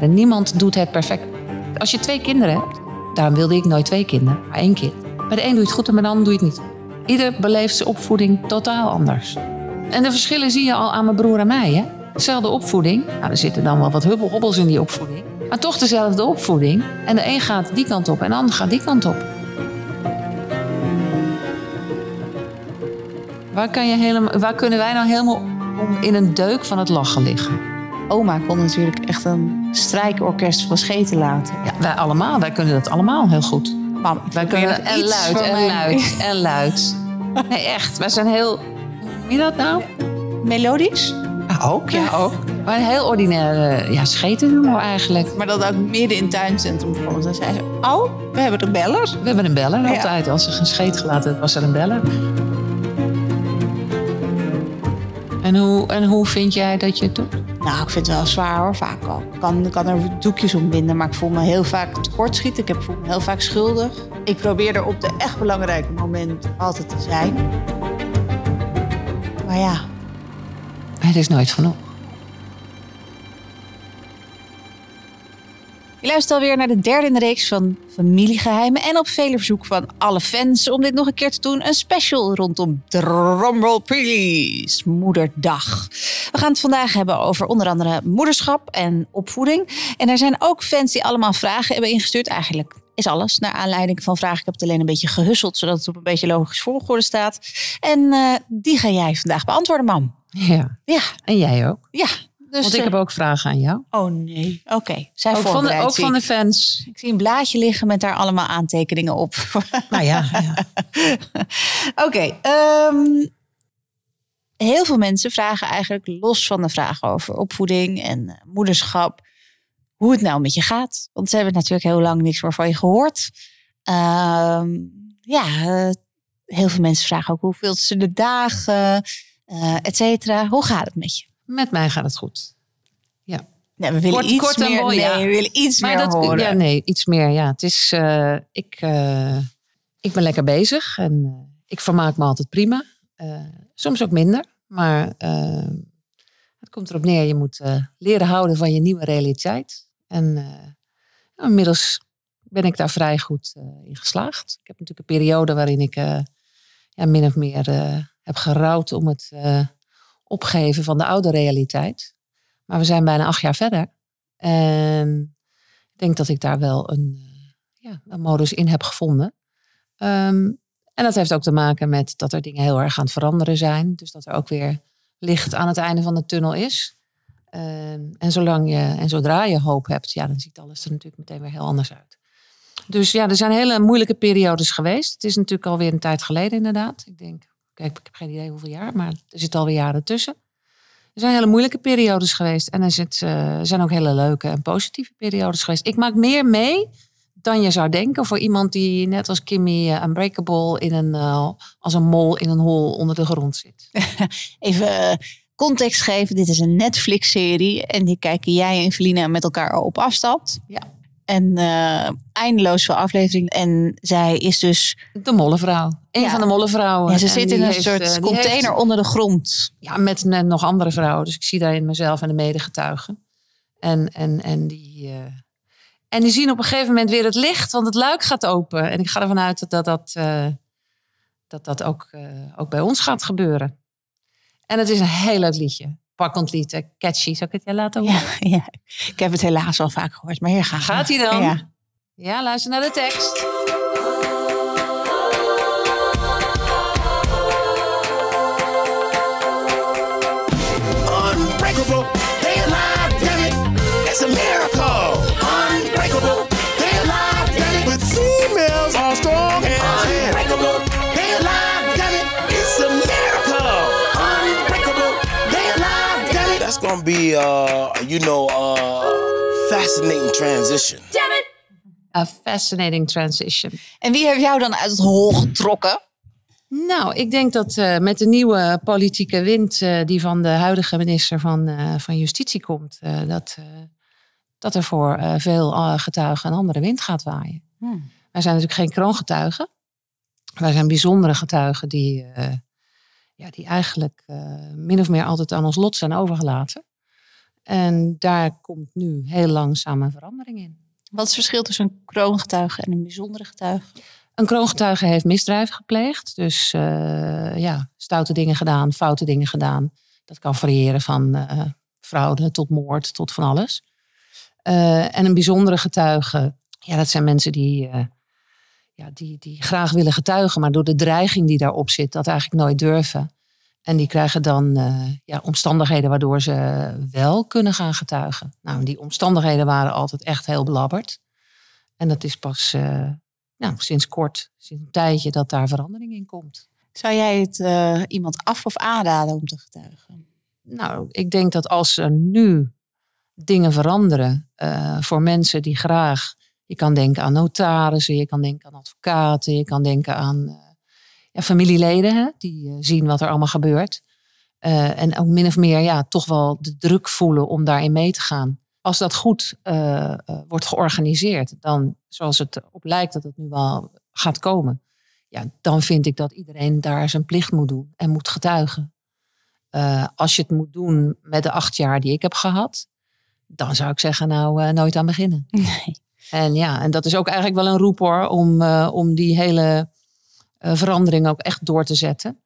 En niemand doet het perfect. Als je twee kinderen hebt, daarom wilde ik nooit twee kinderen, maar één kind. Bij de een doe je het goed en bij de ander doe je het niet. Ieder beleeft zijn opvoeding totaal anders. En de verschillen zie je al aan mijn broer en mij. Hè? Dezelfde opvoeding. Nou, er zitten dan wel wat hubbelhobbels in die opvoeding. Maar toch dezelfde opvoeding. En de een gaat die kant op en de ander gaat die kant op. Waar, kan je helemaal, waar kunnen wij nou helemaal in een deuk van het lachen liggen? Oma kon natuurlijk echt een strijkorkest van scheten laten. Ja, wij allemaal. Wij kunnen dat allemaal heel goed. Mam, Wij kunnen en iets luid en mij- luid en luid. Nee, echt. Wij zijn heel... Hoe je dat nou? Melodisch, Ah, ook, ja, ook. Maar een heel ordinaire ja, schetenhumor eigenlijk. maar dat ook midden in het tuincentrum bijvoorbeeld. Dan zei ze, oh, we hebben de beller. We hebben een beller Ja. altijd. Als er geen scheet gelaten was er een beller. En hoe, en hoe vind jij dat je het doet? Nou, ik vind het wel zwaar hoor, vaak al. Ik kan, kan er doekjes om binden, maar ik voel me heel vaak tekortschieten. Ik heb, voel me heel vaak schuldig. Ik probeer er op de echt belangrijke momenten altijd te zijn. Maar ja, Het is nooit genoeg. Je luistert alweer naar de derde in de reeks van Familiegeheimen. En op vele verzoek van alle fans om dit nog een keer te doen. Een special rondom Drumroll Please, Moederdag. We gaan het vandaag hebben over onder andere moederschap en opvoeding. En er zijn ook fans die allemaal vragen hebben ingestuurd. Eigenlijk is alles naar aanleiding van vragen. Ik heb het alleen een beetje gehusseld, zodat het op een beetje logisch volgorde staat. En eh, die ga jij vandaag beantwoorden, mam. Ja, Ja, en jij ook. ja. Dus, Want ik eh, heb ook vragen aan jou. Oh nee, oké. Zij Ook van, de, ook van de fans. Ik zie een blaadje liggen met daar allemaal aantekeningen op. Nou ja, ja. Oké. ehm, heel veel mensen vragen eigenlijk los van de vraag over opvoeding en eh, moederschap. Hoe het nou met je gaat. Want ze hebben natuurlijk heel lang niks meer van je gehoord. Ehm, ja, eh, heel veel mensen vragen ook hoeveel ze de dagen, eh et cetera. Hoe gaat het met je? Met mij gaat het goed. Ja. Nee, we willen Kort- iets kort meer. mooi, nee, ja. we willen iets Maar meer dat, horen. ja, nee, iets meer. Ja, het is. eh, ik, eh, ik ben lekker bezig en eh, ik vermaak me altijd prima. Soms ook minder, maar het komt erop neer. Je moet leren houden van je nieuwe realiteit. En nou, inmiddels ben ik daar vrij goed in geslaagd. Ik heb natuurlijk een periode waarin ik ja, min of meer heb gerouwd om het opgeven van de oude realiteit. Maar we zijn bijna acht jaar verder. En ik denk dat ik daar wel een, eh, ja, een modus in heb gevonden. Ehm, en dat heeft ook te maken met dat er dingen heel erg aan het veranderen zijn. Dus dat er ook weer licht aan het einde van de tunnel is. Ehm, en, zolang je, en zodra je hoop hebt, ja, dan ziet alles er natuurlijk meteen weer heel anders uit. Dus ja, er zijn hele moeilijke periodes geweest. Het is natuurlijk alweer een tijd geleden inderdaad. Ik denk, kijk, ik heb geen idee hoeveel jaar, maar er zitten alweer jaren tussen. Er zijn hele moeilijke periodes geweest. En er zit, eh, zijn ook hele leuke en positieve periodes geweest. Ik maak meer mee dan je zou denken voor iemand die net als Kimmy eh, Unbreakable in een, eh, als een mol in een hol onder de grond zit. Even context geven. Dit is een Netflix-serie. En die kijken jij en Felina met elkaar op afstand. Ja. En eindeloos veel afleveringen. En zij is dus... De mollenvrouw. Een Ja. van de mollenvrouwen. Ja, ze En zit in een heeft, soort eh, container heeft- onder de grond. ja, met ne- nog andere vrouwen. Dus ik zie daarin mezelf en de medegetuigen. En, en, en, die, eh, en die zien op een gegeven moment weer het licht, want het luik gaat open. En ik ga ervan uit dat dat, dat, eh, dat, dat ook, eh, ook bij ons gaat gebeuren. En het is een heel leuk liedje. Pakkend lied, eh, catchy. Zal ik het je laten horen? Ja, ja, ik heb het helaas al vaak gehoord. Maar hier gaat Gaat hij dan? Ja. Ja, luister naar de tekst. It's a miracle. Unbreakable, they alive, damn it. With females all strong and unbreakable, they alive, damn it. It's a miracle. Unbreakable, they alive, damn it. That's gonna be, uh, you know, uh, fascinating transition. A fascinating transition. En wie heeft jou dan uit het hol getrokken? Nou, ik denk dat eh, met de nieuwe politieke wind eh, die van de huidige minister van, eh, van Justitie komt, eh, dat, eh, dat er voor eh, veel eh, getuigen een andere wind gaat waaien. Hmm. Wij zijn natuurlijk geen kroongetuigen. Wij zijn bijzondere getuigen die, eh, ja, die eigenlijk min of meer altijd aan ons lot zijn overgelaten. En daar komt nu heel langzaam een verandering in. Wat is het verschil tussen een kroongetuige en een bijzondere getuige? Een kroongetuige heeft misdrijf gepleegd. Dus eh, ja, stoute dingen gedaan, foute dingen gedaan. Dat kan variëren van fraude tot moord tot van alles. Eh, en een bijzondere getuige, ja, dat zijn mensen die, eh, ja, die, die graag willen getuigen, maar door de dreiging die daarop zit, dat eigenlijk nooit durven. En die krijgen dan eh, ja, omstandigheden waardoor ze wel kunnen gaan getuigen. Nou, die omstandigheden waren altijd echt heel belabberd. En dat is pas nou, sinds kort, sinds een tijdje, dat daar verandering in komt. Zou jij het iemand af of aanraden om te getuigen? Nou, ik denk dat als er nu dingen veranderen eh, voor mensen die graag. Je kan denken aan notarissen, je kan denken aan advocaten, je kan denken aan eh, ja, familieleden die eh, zien wat er allemaal gebeurt. En ook min of meer ja, toch wel de druk voelen om daarin mee te gaan. Als dat goed wordt georganiseerd, dan zoals het op lijkt dat het nu wel gaat komen, ja, dan vind ik dat iedereen daar zijn plicht moet doen en moet getuigen. Als je het moet doen met de acht jaar die ik heb gehad, dan zou ik zeggen, nou, eh, nooit aan beginnen. Nee. En ja, en dat is ook eigenlijk wel een roep hoor, om, eh, om die hele eh, verandering ook echt door te zetten.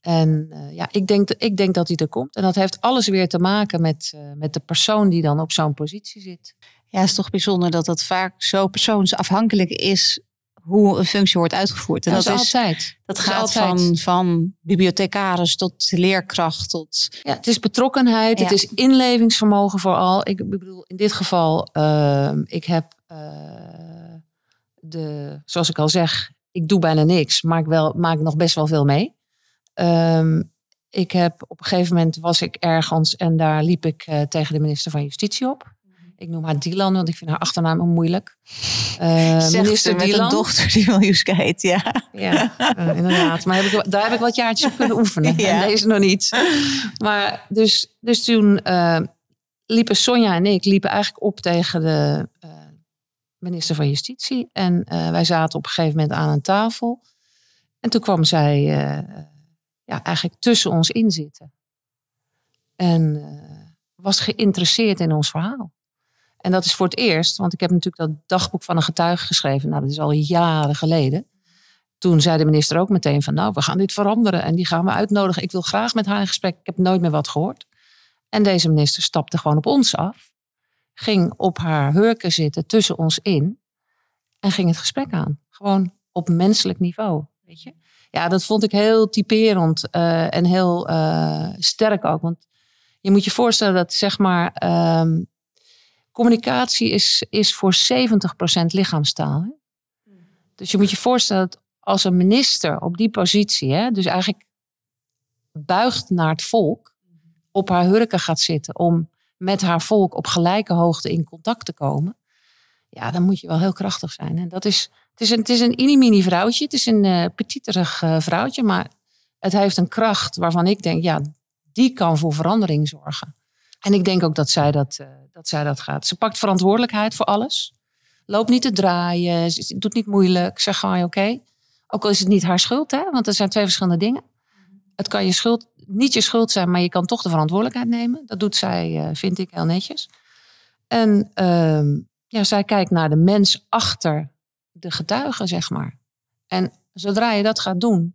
En ja, ik denk, ik denk dat die er komt. En dat heeft alles weer te maken met, met de persoon die dan op zo'n positie zit. Ja, het is toch bijzonder dat dat vaak zo persoonsafhankelijk is hoe een functie wordt uitgevoerd. En dat, dat, is altijd. dat gaat altijd. van, van bibliothecaris tot leerkracht tot... Ja, het is betrokkenheid, het is inlevingsvermogen vooral. Ik bedoel, in dit geval, ehm, ik heb eh, de, zoals ik al zeg, ik doe bijna niks, maar ik wel, maak nog best wel veel mee. Ehm, ik heb op een gegeven moment was ik ergens en daar liep ik eh, tegen de minister van Justitie op. Ik noem haar Dylan, want ik vind haar achternaam moeilijk. Zegt minister ze met Dylan. een dochter die Miljuska heet, ja. Ja, eh, inderdaad. Maar heb ik, wel- daar heb ik wat jaartjes op kunnen oefenen. Ja. En deze nog niet. Maar dus, dus toen eh, liepen Sonja en ik liepen eigenlijk op tegen de minister van Justitie. En wij zaten op een gegeven moment aan een tafel. En toen kwam zij ja, eigenlijk tussen ons in zitten. En was geïnteresseerd in ons verhaal. En dat is voor het eerst, want ik heb natuurlijk dat dagboek van een getuige geschreven. Nou, dat is al jaren geleden. Toen zei de minister ook meteen van, nou, we gaan dit veranderen en die gaan we uitnodigen. Ik wil graag met haar in gesprek. Ik heb nooit meer wat gehoord. En deze minister stapte gewoon op ons af, ging op haar hurken zitten tussen ons in en ging het gesprek aan. Gewoon op menselijk niveau, weet je. Ja, dat vond ik heel typerend eh, en heel eh, sterk ook. Want je moet je voorstellen dat, zeg maar, ehm, communicatie is, is voor 70% lichaamstaal. Hè? Dus je moet je voorstellen dat als een minister op die positie, hè, dus eigenlijk buigt naar het volk, op haar hurken gaat zitten om met haar volk op gelijke hoogte in contact te komen. Ja, dan moet je wel heel krachtig zijn. En dat is, het is een, het is een mini vrouwtje. Het is een eh petiterig eh, vrouwtje, maar het heeft een kracht waarvan ik denk, ja, die kan voor verandering zorgen. En ik denk ook dat zij dat, eh, dat, zij dat gaat. Ze pakt verantwoordelijkheid voor alles. Loopt niet te draaien, doet niet moeilijk. Zeg gewoon, oké. Ook al is het niet haar schuld, hè? want er zijn twee verschillende dingen. Het kan je schuld, niet je schuld zijn, maar je kan toch de verantwoordelijkheid nemen. Dat doet zij, eh, vind ik, heel netjes. En ehm, ja, zij kijkt naar de mens achter de getuige, zeg maar. En zodra je dat gaat doen,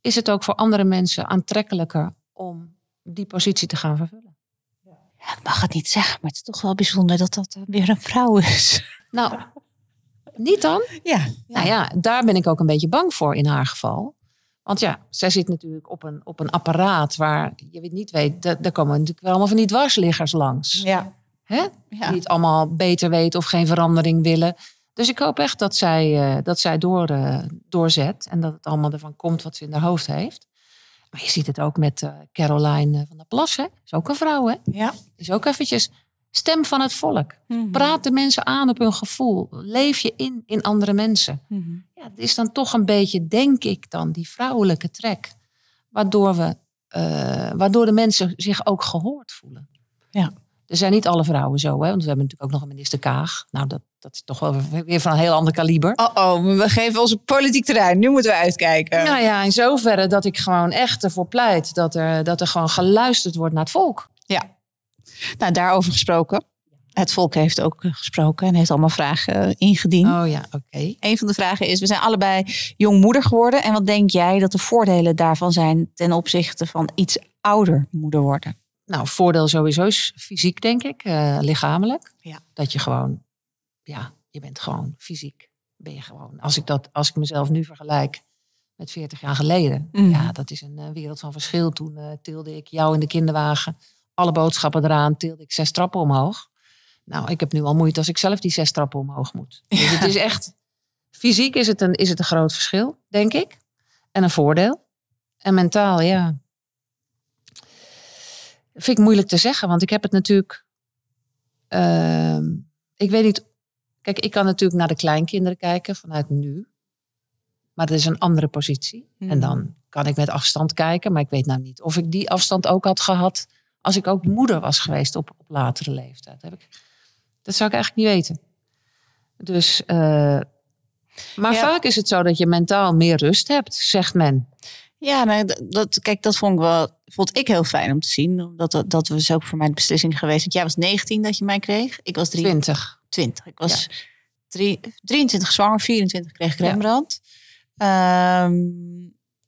is het ook voor andere mensen aantrekkelijker om die positie te gaan vervullen. Ja, ik mag het niet zeggen, maar het is toch wel bijzonder dat dat weer een vrouw is. Nou, niet dan? Ja. Nou ja, daar ben ik ook een beetje bang voor in haar geval. Want ja, zij zit natuurlijk op een, op een apparaat waar je weet niet weet, daar, komen natuurlijk wel allemaal van die dwarsliggers langs. Ja. Hè? Ja. Die het allemaal beter weten of geen verandering willen. Dus ik hoop echt dat zij, eh, dat zij door, eh, doorzet en dat het allemaal ervan komt wat ze in haar hoofd heeft. Maar je ziet het ook met eh, Caroline eh, van der Plas, hè? Is ook een vrouw, hè? Ja. Is ook eventjes stem van het volk. Mhm. Praat de mensen aan op hun gevoel. Leef je in in andere mensen. Mhm. Ja, het is dan toch een beetje, denk ik dan, die vrouwelijke trek. Waardoor, we, eh, waardoor de mensen zich ook gehoord voelen. Ja. Er zijn niet alle vrouwen zo, hè? want we hebben natuurlijk ook nog een minister Kaag. Nou, dat, dat is toch wel weer van een heel ander kaliber. Oh, oh, we geven ons een politiek terrein. Nu moeten we uitkijken. Nou ja, in zoverre dat ik gewoon echt ervoor pleit dat er, dat er gewoon geluisterd wordt naar het volk. Ja. Nou, daarover gesproken. Het volk heeft ook eh, gesproken en heeft allemaal vragen eh, ingediend. Oh ja, oké. Een van de vragen is, we zijn allebei jongmoeder geworden. En wat denk jij dat de voordelen daarvan zijn ten opzichte van iets ouder moeder worden? Nou, voordeel sowieso is fysiek, denk ik, eh, lichamelijk. Ja. Dat je gewoon, ja, je bent gewoon fysiek. Ben je gewoon. Als ik, dat, als ik mezelf nu vergelijk met 40 jaar geleden, Mhm. ja, dat is een eh, wereld van verschil. Toen eh, tilde ik jou in de kinderwagen, alle boodschappen eraan, tilde ik zes trappen omhoog. Nou, ik heb nu al moeite als ik zelf die zes trappen omhoog moet. Dus het is echt, fysiek is het, een, is het een groot verschil, denk ik. En een voordeel. En mentaal, ja, vind ik moeilijk te zeggen, want ik heb het natuurlijk. ehm, ik weet niet. Kijk, ik kan natuurlijk naar de kleinkinderen kijken vanuit nu. Maar dat is een andere positie. En dan kan ik met afstand kijken. Maar ik weet nou niet of ik die afstand ook had gehad. als ik ook moeder was geweest op, op latere leeftijd. Dat, heb ik, dat zou ik eigenlijk niet weten. Dus. eh, maar Ja. vaak is het zo dat je mentaal meer rust hebt, zegt men. Ja, nou, dat, kijk, dat vond ik wel, vond ik heel fijn om te zien. Omdat dat, dat was ook voor mij de beslissing geweest. Want jij was 19 dat je mij kreeg. Ik was 20. 23. Ik was drie, 23 zwanger, 24 kreeg ik Rembrandt.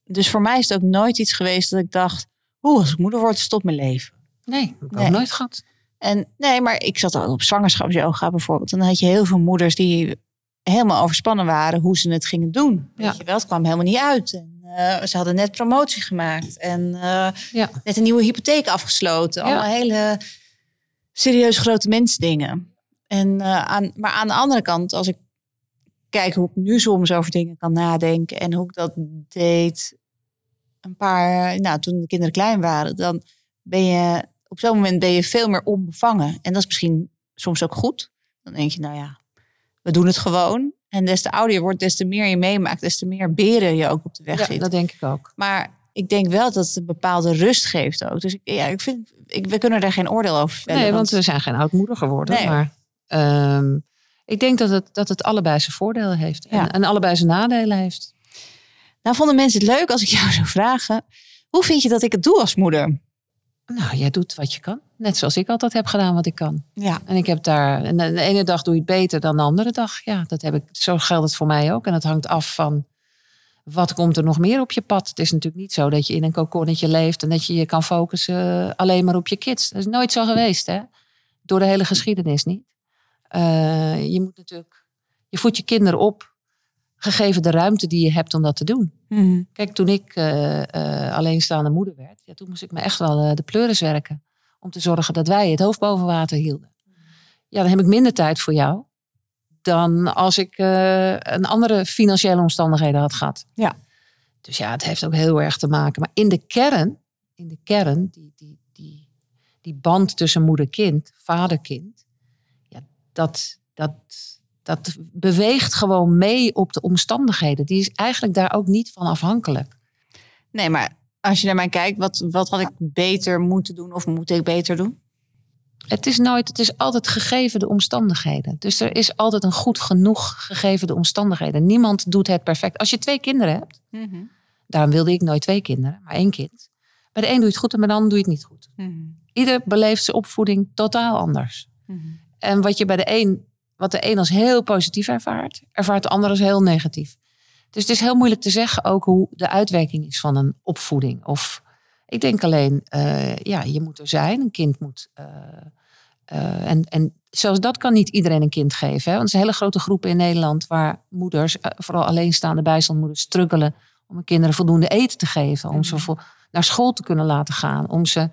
dus voor mij is het ook nooit iets geweest dat ik dacht... Oeh, als ik moeder word, stopt mijn leven. Nee, heb ik Nee. nooit gehad. En nee, maar ik zat ook op zwangerschapsyoga bijvoorbeeld. En dan had je heel veel moeders die helemaal overspannen waren hoe ze het gingen doen. Ja. Weet je wel, het kwam helemaal niet uit. En, eh, ze hadden net promotie gemaakt en eh, Ja. net een nieuwe hypotheek afgesloten. Ja. Allemaal hele serieus grote mensdingen. En, eh, aan, maar aan de andere kant, als ik kijk hoe ik nu soms over dingen kan nadenken en hoe ik dat deed een paar, nou, toen de kinderen klein waren, dan ben je op zo'n moment ben je veel meer onbevangen. En dat is misschien soms ook goed. Dan denk je, nou ja, we doen het gewoon. En des te ouder je wordt, des te meer je meemaakt, des te meer beren je ook op de weg Ja, zit. dat denk ik ook. Maar ik denk wel dat het een bepaalde rust geeft ook. Dus ik, ja, ik vind, ik, we kunnen daar geen oordeel over vellen. Nee, want we zijn geen oudmoeder geworden. Nee. Maar ehm, ik denk dat het, dat het allebei zijn voordelen heeft. En, Ja. en allebei zijn nadelen heeft. Nou vonden mensen het leuk als ik jou zou vragen. Hoe vind je dat ik het doe als moeder? Nou, jij doet wat je kan. Net zoals ik altijd heb gedaan wat ik kan. Ja, En ik heb daar. En de, ene dag doe je het beter dan de andere dag. Ja, dat heb ik. Zo geldt het voor mij ook. En het hangt af van. Wat komt er nog meer op je pad? Het is natuurlijk niet zo dat je in een kokonnetje leeft en dat je je kan focussen alleen maar op je kids. Dat is nooit zo geweest, hè? Door de hele geschiedenis niet. Eh, je moet natuurlijk, je voedt je kinderen op, gegeven de ruimte die je hebt om dat te doen. Mhm. Kijk, toen ik eh, eh, alleenstaande moeder werd, ja, toen moest ik me echt wel eh, de pleuris werken. Om te zorgen dat wij het hoofd boven water hielden. Ja, dan heb ik minder tijd voor jou dan als ik een andere financiële omstandigheden had gehad. Ja. Dus ja, het heeft ook heel erg te maken. Maar in de kern, in de kern, die, die, die, die band tussen moeder-kind, vader-kind, ja, dat, dat, dat beweegt gewoon mee op de omstandigheden. Die is eigenlijk daar ook niet van afhankelijk. Nee, maar als je naar mij kijkt, wat, wat had ik beter moeten doen of moet ik beter doen? Het is nooit, het is altijd gegeven de omstandigheden. Dus er is altijd een goed genoeg gegeven de omstandigheden. Niemand doet het perfect. Als je twee kinderen hebt, daarom wilde ik nooit twee kinderen, maar één kind. Bij de een doe je het goed en bij de ander doe je het niet goed. Ieder beleeft zijn opvoeding totaal anders. En wat je bij de een, wat de een als heel positief ervaart, ervaart de ander als heel negatief. Dus het is heel moeilijk te zeggen ook hoe de uitwerking is van een opvoeding. Of ik denk alleen, eh, ja, je moet er zijn. Een kind moet. eh, eh, en, en zelfs dat kan niet iedereen een kind geven. Hè? Want er zijn hele grote groepen in Nederland waar moeders, vooral alleenstaande bijstandmoeders, struggelen om hun kinderen voldoende eten te geven. Om ze vol- naar school te kunnen laten gaan. Om ze,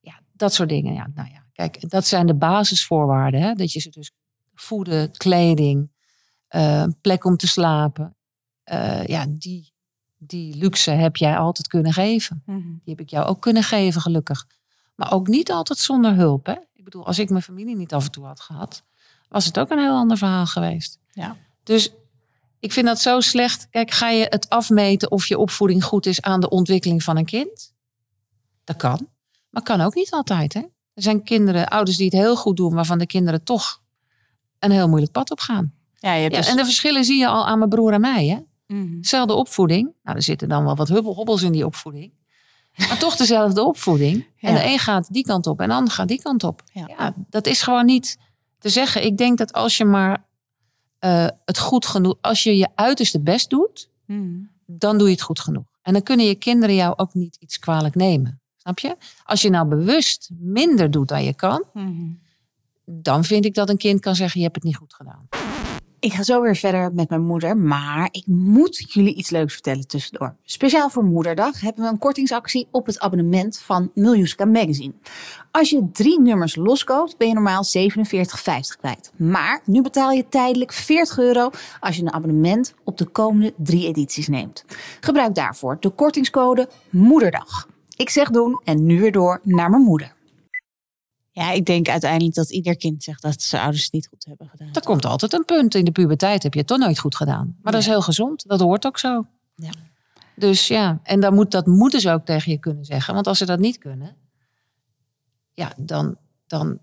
ja, dat soort dingen. Ja, nou ja, kijk, dat zijn de basisvoorwaarden. Hè? Dat je ze dus voeden, kleding, eh, een plek om te slapen. Eh, ja, die, die luxe heb jij altijd kunnen geven. Die heb ik jou ook kunnen geven, gelukkig. Maar ook niet altijd zonder hulp. Hè? Ik bedoel, als ik mijn familie niet af en toe had gehad, was het ook een heel ander verhaal geweest. Ja. Dus ik vind dat zo slecht. Kijk, ga je het afmeten of je opvoeding goed is aan de ontwikkeling van een kind? Dat kan. Maar kan ook niet altijd. Hè? Er zijn kinderen, ouders die het heel goed doen, waarvan de kinderen toch een heel moeilijk pad op gaan. Ja, je hebt Ja, dus... en de verschillen zie je al aan mijn broer en mij. Hè? Mhm. Zelfde opvoeding. Nou, er zitten dan wel wat hubbel- hobbels in die opvoeding. Maar toch dezelfde opvoeding. En de een gaat die kant op en de ander gaat die kant op. Ja. Ja, dat is gewoon niet te zeggen. Ik denk dat als je maar eh, het goed genoeg, als je je uiterste best doet, Hmm. dan doe je het goed genoeg. En dan kunnen je kinderen jou ook niet iets kwalijk nemen. Snap je? Als je nou bewust minder doet dan je kan, Mhm. Dan vind ik dat een kind kan zeggen: Je hebt het niet goed gedaan. Ik ga zo weer verder met mijn moeder, maar ik moet jullie iets leuks vertellen tussendoor. Speciaal voor Moederdag hebben we een kortingsactie op het abonnement van Miljuska Magazine. Als je drie nummers loskoopt, ben je normaal 47,50 kwijt. Maar nu betaal je tijdelijk 40 euro als je een abonnement op de komende drie edities neemt. Gebruik daarvoor de kortingscode Moederdag. Ik zeg doen en nu weer door naar mijn moeder. Ja, ik denk uiteindelijk dat ieder kind zegt dat zijn ouders het niet goed hebben gedaan. Er komt altijd een punt. In de puberteit heb je het toch nooit goed gedaan. Maar dat is heel gezond. Dat hoort ook zo. Ja. Dus ja, en dan moet, dat moeten ze ook tegen je kunnen zeggen. Want als ze dat niet kunnen, ja, dan, dan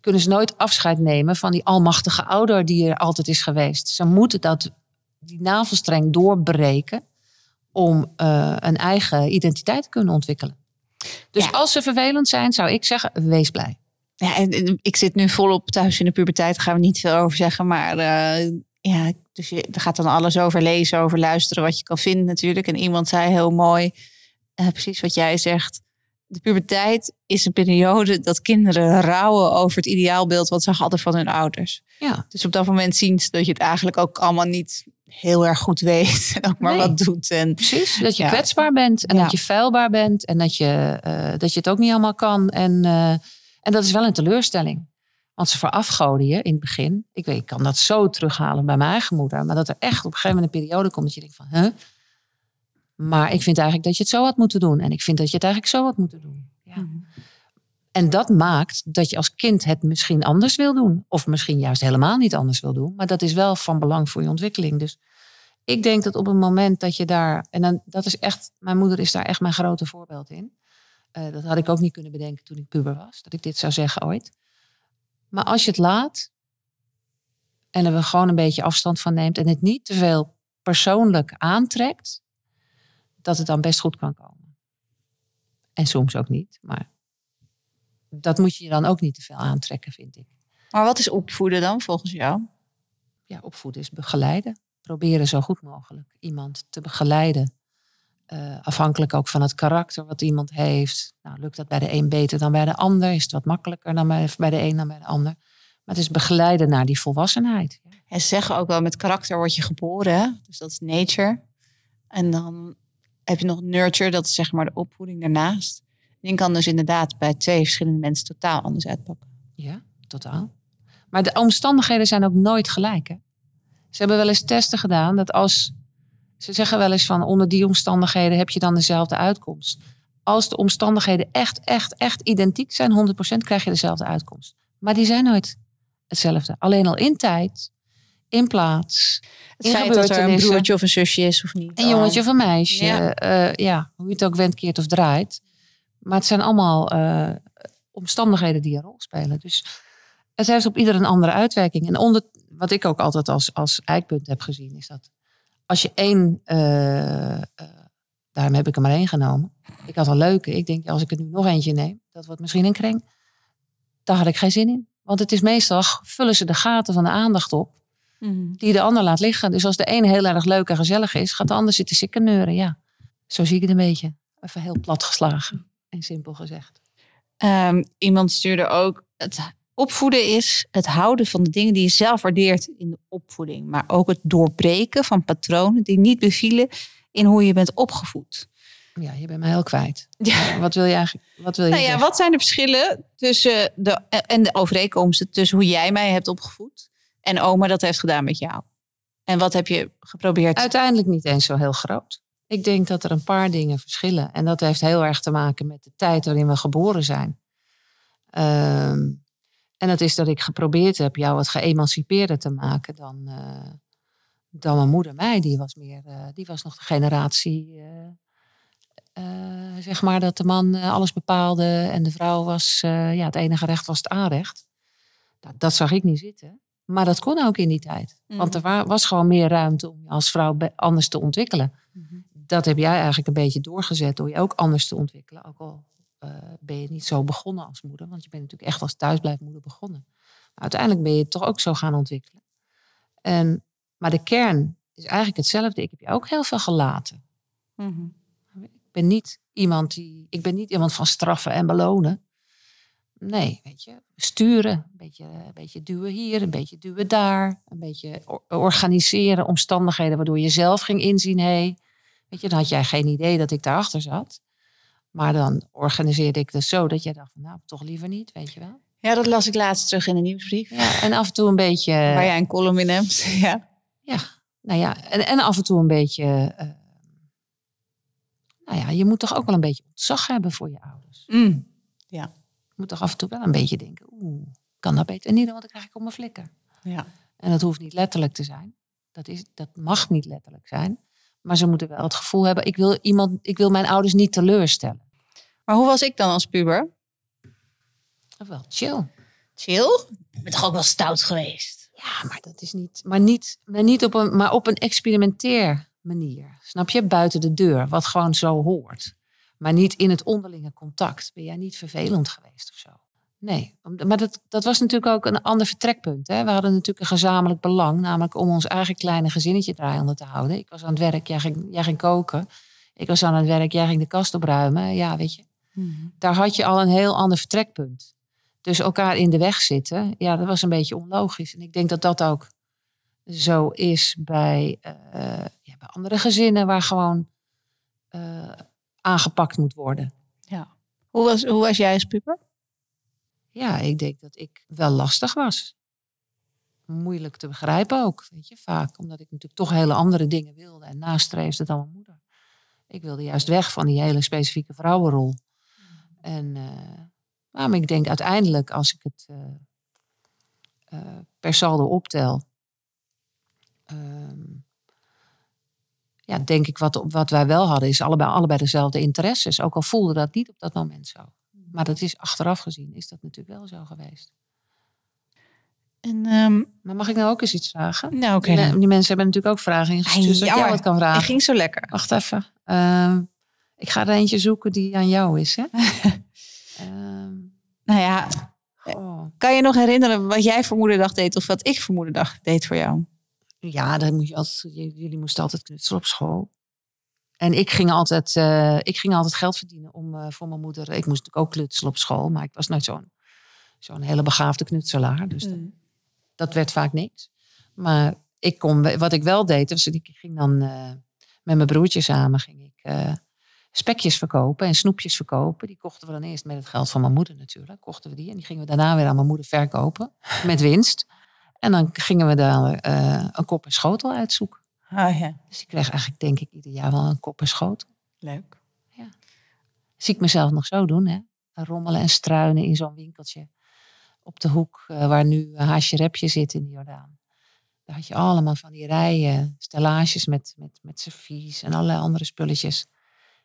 kunnen ze nooit afscheid nemen van die almachtige ouder die er altijd is geweest. Ze moeten dat, die navelstreng doorbreken om eh, een eigen identiteit te kunnen ontwikkelen. Dus Ja. als ze vervelend zijn, zou ik zeggen, wees blij. Ja, en, en ik zit nu volop thuis in de puberteit. Daar gaan we niet veel over zeggen. Maar eh, ja, dus je er gaat dan alles over lezen, over luisteren, wat je kan vinden natuurlijk. En iemand zei heel mooi, eh, precies wat jij zegt. De puberteit is een periode dat kinderen rouwen over het ideaalbeeld wat ze hadden van hun ouders. Ja, Dus op dat moment zien ze dat je het eigenlijk ook allemaal niet heel erg goed weet. En ook maar Nee. wat doet. En Precies, dat je Ja. kwetsbaar bent en Ja. dat je feilbaar bent en dat je, eh, dat je het ook niet allemaal kan. En, en dat is wel een teleurstelling. Want ze verafgoden je in het begin. Ik weet, ik kan dat zo terughalen bij mijn eigen moeder. Maar dat er echt op een gegeven moment een periode komt dat je denkt van... Huh? Maar ik vind eigenlijk dat je het zo had moeten doen. En ik vind dat je het eigenlijk zo had moeten doen. Ja. En dat maakt dat je als kind het misschien anders wil doen. Of misschien juist helemaal niet anders wil doen. Maar dat is wel van belang voor je ontwikkeling. Dus ik denk dat op het moment dat je daar. En dan, dat is echt. Mijn moeder is daar echt mijn grote voorbeeld in. Eh, dat had ik ook niet kunnen bedenken toen ik puber was. Dat ik dit zou zeggen ooit. Maar als je het laat. En er gewoon een beetje afstand van neemt. En het niet te veel persoonlijk aantrekt. Dat het dan best goed kan komen. En soms ook niet. Maar dat moet je je dan ook niet te veel aantrekken, vind ik. Maar wat is opvoeden dan volgens jou? ja, opvoeden is begeleiden. Proberen zo goed mogelijk iemand te begeleiden. Eh, afhankelijk ook van het karakter wat iemand heeft. Nou, lukt dat bij de een beter dan bij de ander? Is het wat makkelijker dan bij, bij de een dan bij de ander? Maar het is begeleiden naar die volwassenheid. En ze zeggen ook wel, met karakter word je geboren. Hè? Dus dat is nature. En dan heb je nog nurture, dat is zeg maar de opvoeding daarnaast. Die kan dus inderdaad bij twee verschillende mensen totaal anders uitpakken. Ja, totaal. Maar de omstandigheden zijn ook nooit gelijk. Hè? Ze hebben wel eens testen gedaan dat als. Ze zeggen wel eens van onder die omstandigheden heb je dan dezelfde uitkomst. Als de omstandigheden echt, echt, echt identiek zijn, 100% krijg je dezelfde uitkomst. Maar die zijn nooit hetzelfde. Alleen al in tijd, in plaats, Het In feit dat er een broertje of een zusje is of niet. een jongetje of een meisje. Ja. Ja. ja, hoe je het ook went, keert of draait. Maar het zijn allemaal eh, omstandigheden die een rol spelen. Dus het heeft op ieder een andere uitwerking. En onder, wat ik ook altijd als, als eikpunt heb gezien, is dat als je één, eh, daarom heb ik er maar één genomen. Ik had een leuke. Ik denk, ja, als ik er nu nog eentje neem, dat wordt misschien een kring. Daar had ik geen zin in. Want het is meestal, vullen ze de gaten van de aandacht op Mhm. die de ander laat liggen. Dus als de een heel erg leuk en gezellig is, gaat de ander zitten sikken neuren. Ja, zo zie ik het een beetje. Even heel plat geslagen en simpel gezegd. Ehm, iemand stuurde ook, het opvoeden is het houden van de dingen die je zelf waardeert in de opvoeding. Maar ook het doorbreken van patronen die niet bevielen in hoe je bent opgevoed. Ja, je bent mij heel kwijt. Ja. Wat wil je eigenlijk? Wat wil je Nou ja, zeggen? wat zijn de verschillen tussen de, en de overeenkomsten tussen hoe jij mij hebt opgevoed en oma dat heeft gedaan met jou? En wat heb je geprobeerd? Uiteindelijk niet eens zo heel groot. Ik denk dat er een paar dingen verschillen. En dat heeft heel erg te maken met de tijd waarin we geboren zijn. Ehm, en dat is dat ik geprobeerd heb jou wat geëmancipeerder te maken dan, eh, dan mijn moeder mij. Die was, meer, eh, die was nog de generatie, eh, zeg maar, dat de man alles bepaalde en de vrouw was, ja, het enige recht was het aanrecht. Nou, dat zag ik niet zitten. Maar dat kon ook in die tijd. Want er wa- was gewoon meer ruimte om je als vrouw anders te ontwikkelen. Mhm. dat heb jij eigenlijk een beetje doorgezet door je ook anders te ontwikkelen. Ook al eh, ben je niet zo begonnen als moeder, want je bent natuurlijk echt als thuisblijfmoeder begonnen. Maar uiteindelijk ben je het toch ook zo gaan ontwikkelen. En, maar de kern is eigenlijk hetzelfde. Ik heb je ook heel veel gelaten. Mhm. Ik ben niet iemand die. Ik ben niet iemand van straffen en belonen. Nee, weet je. Sturen. Een beetje, een beetje duwen hier, een beetje duwen daar. Een beetje or- organiseren, omstandigheden waardoor je zelf ging inzien. Hé, hey, weet je, dan had jij geen idee dat ik daarachter zat. Maar dan organiseerde ik dus zo dat jij dacht: van, Nou, toch liever niet, weet je wel. Ja, dat las ik laatst terug in de nieuwsbrief. Ja, en af en toe een beetje. Waar jij een column in hebt. Ja. Ja, nou ja, en, en af en toe een beetje. eh, nou ja, je moet toch ook wel een beetje ontzag hebben voor je ouders. Mm. Je moet toch af en toe wel een beetje denken: oeh, kan dat beter niet doen, want dan krijg ik op mijn flikker. ja. En dat hoeft niet letterlijk te zijn. Dat, is, dat mag niet letterlijk zijn. Maar ze moeten wel het gevoel hebben: ik wil, iemand, ik wil mijn ouders niet teleurstellen. Maar hoe was ik dan als puber? Of wel chill. Chill? Ik ben toch ook wel stout geweest? Ja, maar dat is niet. Maar niet, maar niet op een, maar op een experimenteer manier. Snap je? Buiten de deur, wat gewoon zo hoort. Maar niet in het onderlinge contact. Ben jij niet vervelend geweest of zo? Nee, maar dat, dat was natuurlijk ook een ander vertrekpunt. Hè? We hadden natuurlijk een gezamenlijk belang, namelijk om ons eigen kleine gezinnetje draaiende te houden. Ik was aan het werk, jij ging, jij ging koken. Ik was aan het werk, jij ging de kast opruimen. Ja, weet je, daar had je al een heel ander vertrekpunt. Dus elkaar in de weg zitten, ja, dat was een beetje onlogisch. En ik denk dat dat ook zo is bij, eh, ja, bij andere gezinnen waar gewoon eh, aangepakt moet worden. Ja. Hoe was, hoe was jij als puber? Ja, ik denk dat ik wel lastig was. Moeilijk te begrijpen ook, weet je, vaak. Omdat ik natuurlijk toch hele andere dingen wilde en nastreefde dan mijn moeder. Ik wilde juist weg van die hele specifieke vrouwenrol. En, eh, nou, maar ik denk uiteindelijk, als ik het eh, eh, per saldo optel, ehm, ja, denk ik wat, wat wij wel hadden, is allebei, allebei dezelfde interesses. Ook al voelde dat niet op dat moment zo. Maar dat is achteraf gezien, is dat natuurlijk wel zo geweest. En, ehm, Maar mag ik nou ook eens iets vragen? nou, oké. die, mensen hebben natuurlijk ook vragen ingestuurd. Zodat jij wat kan Het vragen. ging zo lekker. Wacht even. Ehm, ik ga er eentje zoeken die aan jou is. Hè? Ehm, Nou ja, goh. kan je nog herinneren wat jij voor moederdag deed of wat ik voor moederdag deed voor jou? Ja, dan moet je altijd, j- jullie moesten altijd knutselen op school. En ik ging altijd, eh, ik ging altijd geld verdienen om, eh, voor mijn moeder. Ik moest natuurlijk ook knutselen op school, maar ik was nooit zo'n zo'n hele begaafde knutselaar. Dus dat, dat werd vaak niks. Maar ik kon, wat ik wel deed, was ik ging dan eh, met mijn broertje samen ging ik, eh, spekjes verkopen en snoepjes verkopen. Die kochten we dan eerst met het geld van mijn moeder natuurlijk. Kochten we die en die gingen we daarna weer aan mijn moeder verkopen met winst. En dan gingen we daar eh, een kop en schotel uitzoeken. Oh ja, Dus ik kreeg eigenlijk denk ik ieder jaar wel een kop en schotel. leuk. Zie ik mezelf nog zo doen, hè? Rommelen en struinen in zo'n winkeltje. Op de hoek eh, waar nu haasje repje zit in de Jordaan. Daar had je allemaal van die rijen, stellages met, met, met servies en allerlei andere spulletjes.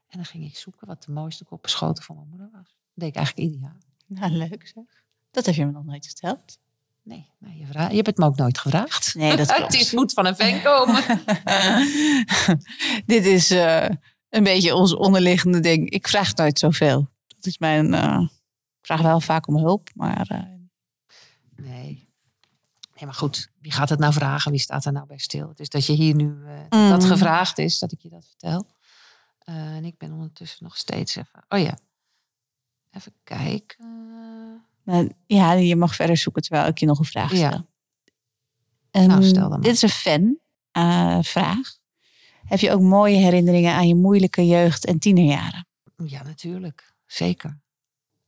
En dan ging ik zoeken wat de mooiste kop en schotel van mijn moeder was. Dat deed ik eigenlijk ieder jaar. Nou, leuk zeg. Dat heb je me nog nooit verteld. Nee, je, je hebt het me ook nooit gevraagd. Nee, dat klopt. het is, moet van een vent komen. Dit is eh, een beetje ons onderliggende ding. Ik vraag nooit zoveel. Dat is mijn. eh, ik vraag wel vaak om hulp, maar. eh, Nee. Nee, maar goed, wie gaat het nou vragen? Wie staat er nou bij stil? Is dat je hier nu dat Mm. dat gevraagd is, dat ik je dat vertel. Eh, en ik ben ondertussen nog steeds even. Oh ja. Even kijken. nou, ja, je mag verder zoeken terwijl ik je nog een vraag Ja. stel. Ehm, Nou, stel dan. Dit is een fan-vraag. Heb je ook mooie herinneringen aan je moeilijke jeugd en tienerjaren? Ja, natuurlijk. Zeker.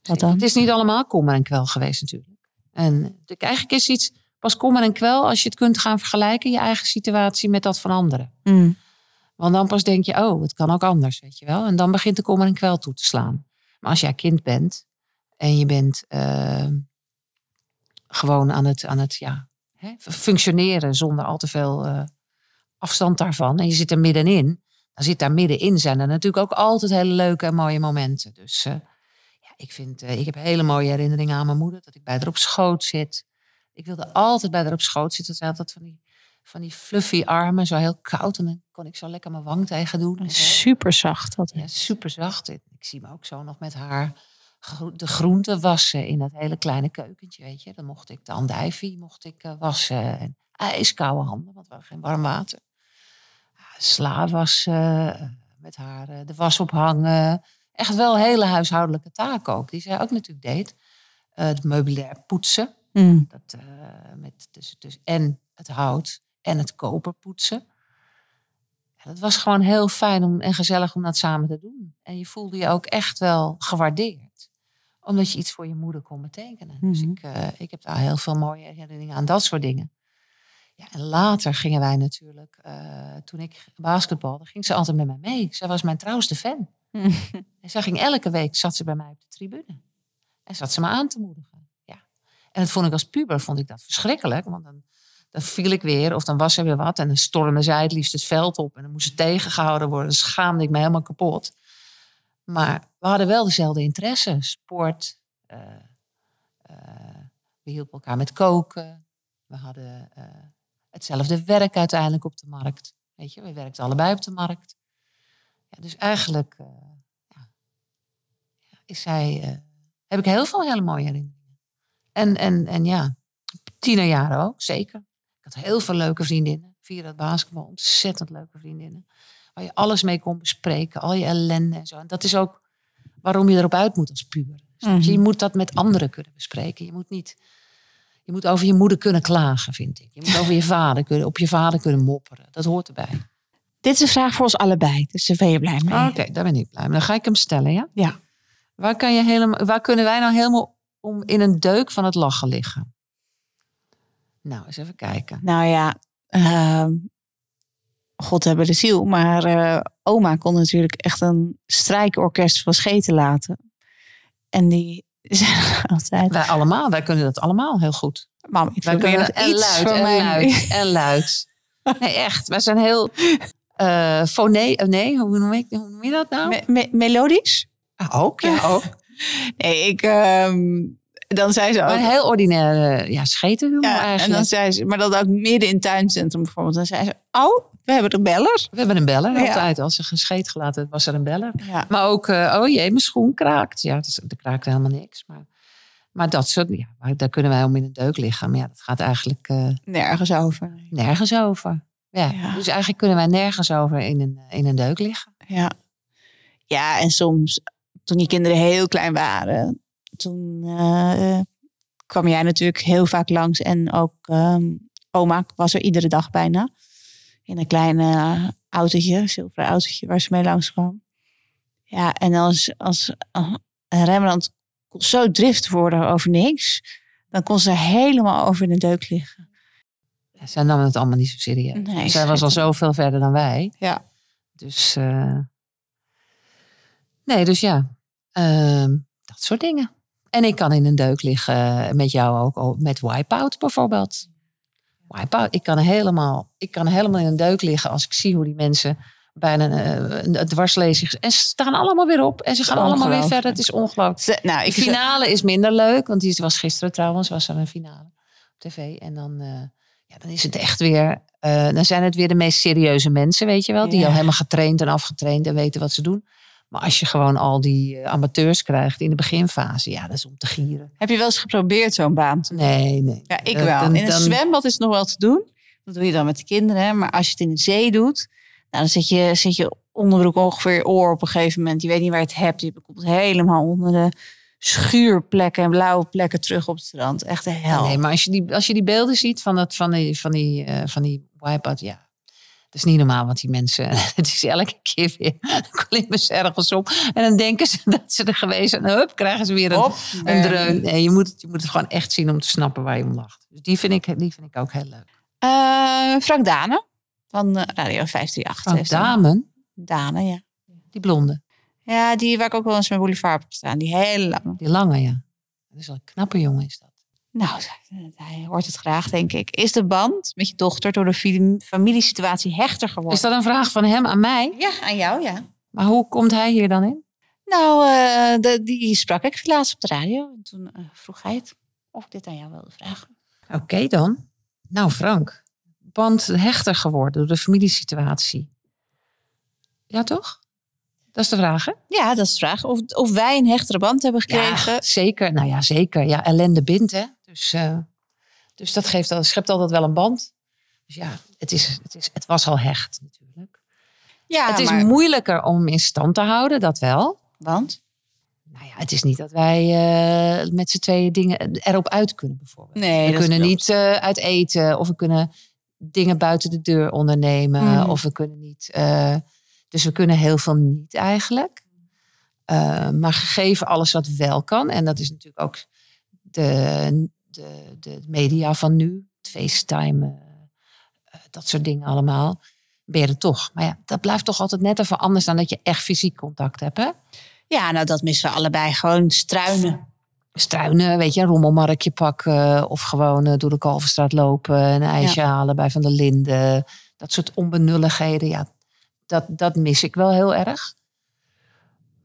Wat dan? Het is niet allemaal kommer en kwel geweest natuurlijk. En eigenlijk is iets pas kommer en kwel als je het kunt gaan vergelijken, je eigen situatie met dat van anderen. Mm. Want dan pas denk je, oh, het kan ook anders, weet je wel. En dan begint de kommer en kwel toe te slaan. Maar als jij kind bent en je bent eh, gewoon aan het, aan het ja, hè, functioneren zonder al te veel eh, afstand daarvan. En je zit er middenin. Dan zit daar middenin zijn er natuurlijk ook altijd hele leuke en mooie momenten. Dus eh, ja, ik, vind, eh, ik heb hele mooie herinneringen aan mijn moeder. Dat ik bij haar op schoot zit. Ik wilde altijd bij haar op schoot zitten. Had altijd van die, van die fluffy armen, zo heel koud. En dan kon ik zo lekker mijn wang tegen doen. Super zacht. Dat Ja, super zacht. Ik ik zie me ook zo nog met haar gro- de groenten wassen in dat hele kleine keukentje, weet je. Dan mocht ik de andijvie mocht ik eh, wassen. En ijskoude handen, want we hadden geen warm water. Sla wassen, eh, met haar eh, de was ophangen. Echt wel hele huishoudelijke taken ook, die zij ook natuurlijk deed. Het meubilair poetsen. Mm. Dat, met dus, dus en het hout en het koper poetsen. Ja, dat was gewoon heel fijn om, en gezellig om dat samen te doen. En je voelde je ook echt wel gewaardeerd. Omdat je iets voor je moeder kon betekenen. Dus Mhm. ik, eh, ik heb daar heel veel mooie herinneringen aan dat soort dingen. Ja, en later gingen wij natuurlijk, eh, toen ik basketbalde, ging ze altijd met mij mee. Zij was mijn trouwste fan. En zij ging elke week, zat ze bij mij op de tribune. En zat ze me aan te moedigen. Ja. En dat vond ik als puber vond ik dat verschrikkelijk. Want dan, dan viel ik weer of dan was er weer wat. En dan stormde zij het liefst het veld op. En dan moest ze tegengehouden worden. Dan schaamde ik me helemaal kapot. Maar we hadden wel dezelfde interesse. Sport. eh, eh, we hielpen elkaar met koken. We hadden eh, hetzelfde werk uiteindelijk op de markt. Weet je, we werkten allebei op de markt. Ja, dus eigenlijk ja, is zij, heb ik heel veel hele mooie herinneringen. En, en, en ja, tienerjaren ook, zeker. Had heel veel leuke vriendinnen. Via dat basketbal, ontzettend leuke vriendinnen. Waar je alles mee kon bespreken, al je ellende en zo. En dat is ook waarom je erop uit moet als puber. Je? Mhm. Je moet dat met anderen kunnen bespreken. Je moet niet... Je moet over je moeder kunnen klagen, vind ik. Je moet over je vader kunnen, op je vader kunnen mopperen. Dat hoort erbij. Dit is een vraag voor ons allebei. Dus daar ben je blij mee. Oké, daar ben ik blij mee. Dan ga ik hem stellen, ja? Ja. Waar, kan je helemaal, waar kunnen wij nou helemaal om in een deuk van het lachen liggen? Nou, eens even kijken. Nou ja, ehm, God hebben de ziel. Maar eh, oma kon natuurlijk echt een strijkorkest van scheten laten. En die zei altijd... Wij allemaal, wij kunnen dat allemaal heel goed. Mam, ik Wij kunnen nog en iets luid, en luid, en luid. Nee, echt. Wij zijn heel... eh, nee, hoe noem, ik, hoe noem je dat nou? Me- me- melodisch? Ah, ook, ja, ook. Nee, ik... ehm, dan zei ze ook... Maar heel ordinaire ja, ja, en eigenlijk. dan zei ze... Maar dat ook midden in het tuincentrum bijvoorbeeld. Dan zei ze... Oh, we hebben de beller. We hebben een beller Ja. altijd. Als er gescheet gelaten was er een beller. Ja. Maar ook, eh, oh jee, mijn schoen kraakt. Ja, dus, er kraakte helemaal niks. Maar, maar dat soort, ja, daar kunnen wij om in een deuk liggen. Maar ja, dat gaat eigenlijk eh, Nergens over. nergens over. Ja, Ja. Dus eigenlijk kunnen wij nergens over in een, in een deuk liggen. Ja. Ja, en soms, toen die kinderen heel klein waren, toen eh, kwam jij natuurlijk heel vaak langs. En ook ehm, oma was er iedere dag bijna. In een klein eh, autootje, zilveren autootje, waar ze mee langs kwam. Ja, en als, als uh, Rembrandt kon zo drift worden over niks, dan kon ze helemaal over in de deuk liggen. Zij namen het allemaal niet zo serieus. Nee, zij was al zoveel verder dan wij. Ja. Dus, eh, nee, dus ja, ehm, dat soort dingen. En ik kan in een deuk liggen met jou ook, al- met Wipeout bijvoorbeeld. Wipeout, ik kan helemaal, ik kan helemaal in een deuk liggen als ik zie hoe die mensen bijna eh, een dwarslezing... En ze staan allemaal weer op en ze gaan allemaal weer verder. Het is ongelooflijk. Ze- nou, De finale is minder leuk, want die was gisteren trouwens, was er een finale op tv. En dan, eh, ja, dan is het echt weer, eh, dan zijn het weer de meest serieuze mensen, weet je wel. Die Ja. al helemaal getraind en afgetraind en weten wat ze doen. Maar als je gewoon al die eh, amateurs krijgt in de beginfase, ja, dat is om te gieren. Heb je wel eens geprobeerd zo'n baan te Nee, nee. Ja, ik wel. dan- in een dan- zwembad is het nog wel te doen. Dat doe je dan met de kinderen. hè. Maar als je het in de zee doet, nou, dan zit je, zit je onderbroek ongeveer je oor op een gegeven moment. Je weet niet waar je het hebt. Je komt helemaal onder de schuurplekken en blauwe plekken terug op het strand. Echt de hel. Nee, maar als je die, als je die beelden ziet van, dat, van die, van die, eh, van die wipeout, ja. Dat is niet normaal, want die mensen, het is elke keer weer, klimmen ze ergens op. En dan denken ze dat ze er geweest zijn. En hup, krijgen ze weer een, dreun. Nee, je moet, het, je moet het gewoon echt zien om te snappen waar je om lacht. Dus die vind ik, die vind ik ook heel leuk. Eh, Frank Dane van eh, Radio 538. Frank Damen, Dane, ja. die blonde, Ja, die waar ik ook wel eens met Boulevard heb gestaan. Die hele lange. die lange, ja. Dat is wel een knappe jongen is dat. Nou, hij hoort het graag, denk ik. Is de band met je dochter door de fam- familiesituatie hechter geworden? Is dat een vraag van hem aan mij? Ja, aan jou, ja. Maar hoe komt hij hier dan in? Nou, eh, de, die sprak ik laatst op de radio. En toen eh, vroeg hij het of ik dit aan jou wilde vragen. Oké dan. Nou Frank, band hechter geworden door de familiesituatie? Ja, toch? Dat is de vraag, hè? Ja, dat is de vraag. Of, of wij een hechtere band hebben gekregen. Ja, zeker. Nou ja, zeker. Ja, ellende bindt, hè. Dus, eh, dus dat geeft, al- schept altijd wel een band. Dus ja, het, is, het, is, het was al hecht natuurlijk. Ja, het is maar- moeilijker om in stand te houden, dat wel. Want? Nou ja, het is niet dat wij eh, met z'n tweeën dingen erop uit kunnen, bijvoorbeeld. Nee, we kunnen niet eh, uit eten of we kunnen dingen buiten de deur ondernemen. Mhm. Of we kunnen niet. dus we kunnen heel veel niet eigenlijk. Maar gegeven alles wat wel kan, en dat is natuurlijk ook de, de, de media van nu, het FaceTime, eh, dat soort dingen allemaal, ben je er toch. Maar ja, dat blijft toch altijd net even anders dan dat je echt fysiek contact hebt. Hè? Ja, nou dat missen we allebei. Gewoon struinen. struinen, weet je, een rommelmarktje pakken. Of gewoon eh, door de Kalverstraat lopen, een ijsje halen bij Van der Linden. Dat soort onbenulligheden, ja, dat, dat mis ik wel heel erg.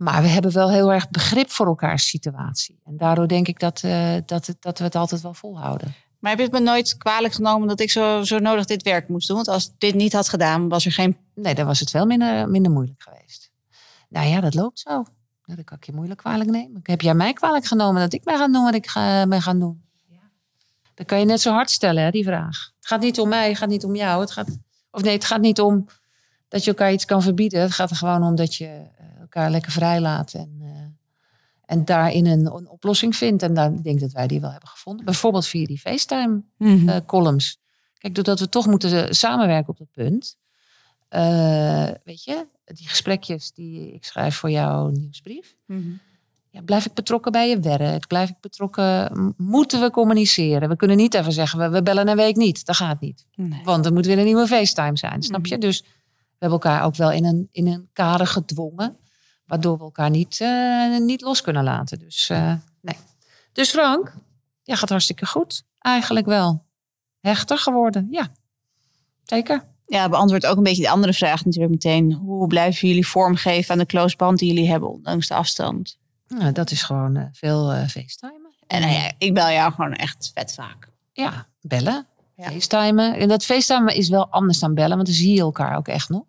Maar we hebben wel heel erg begrip voor elkaars situatie. En daardoor denk ik dat, eh, dat, dat we het altijd wel volhouden. Maar heb je het me nooit kwalijk genomen dat ik zo, zo nodig dit werk moest doen? Want als ik dit niet had gedaan, was er geen... Nee, dan was het wel minder, minder moeilijk geweest. Nou ja, dat loopt zo. Nou, dat kan ik je moeilijk kwalijk nemen. Heb jij mij kwalijk genomen dat ik mij ga doen wat ik ga, ben gaan doen? Dan kan je net zo hard stellen, hè, die vraag. Het gaat niet om mij, het gaat niet om jou. Het gaat, of nee, het gaat niet om dat je elkaar iets kan verbieden. Het gaat er gewoon om dat je eh, elkaar lekker vrij laat. En, eh, en daarin een, een oplossing vindt. En daar, ik denk dat wij die wel hebben gevonden. Bijvoorbeeld via die FaceTime eh, columns. Kijk, doordat we toch moeten eh, samenwerken op dat punt. eh, weet je, die gesprekjes die ik schrijf voor jouw nieuwsbrief. Ja, blijf ik betrokken bij je werk? Blijf ik betrokken? Moeten we communiceren? We kunnen niet even zeggen, we, we bellen een week niet. Dat gaat niet. Nee. Want er moet weer een nieuwe FaceTime zijn, snap Mhm. je? Dus we hebben elkaar ook wel in een, in een kader gedwongen. Waardoor we elkaar niet, eh, niet los kunnen laten. Dus eh, nee. Dus Frank, ja, gaat hartstikke goed. Eigenlijk wel. Hechter geworden, ja. Zeker. Ja, beantwoord ook een beetje de andere vraag natuurlijk meteen. Hoe blijven jullie vormgeven aan de close band die jullie hebben, ondanks de afstand? Nou, dat is gewoon eh, veel FaceTimen. En nou ja, ik bel jou gewoon echt vet vaak. Ja, bellen, Ja. FaceTimen. En dat FaceTimen is wel anders dan bellen, want dan zie je elkaar ook echt nog.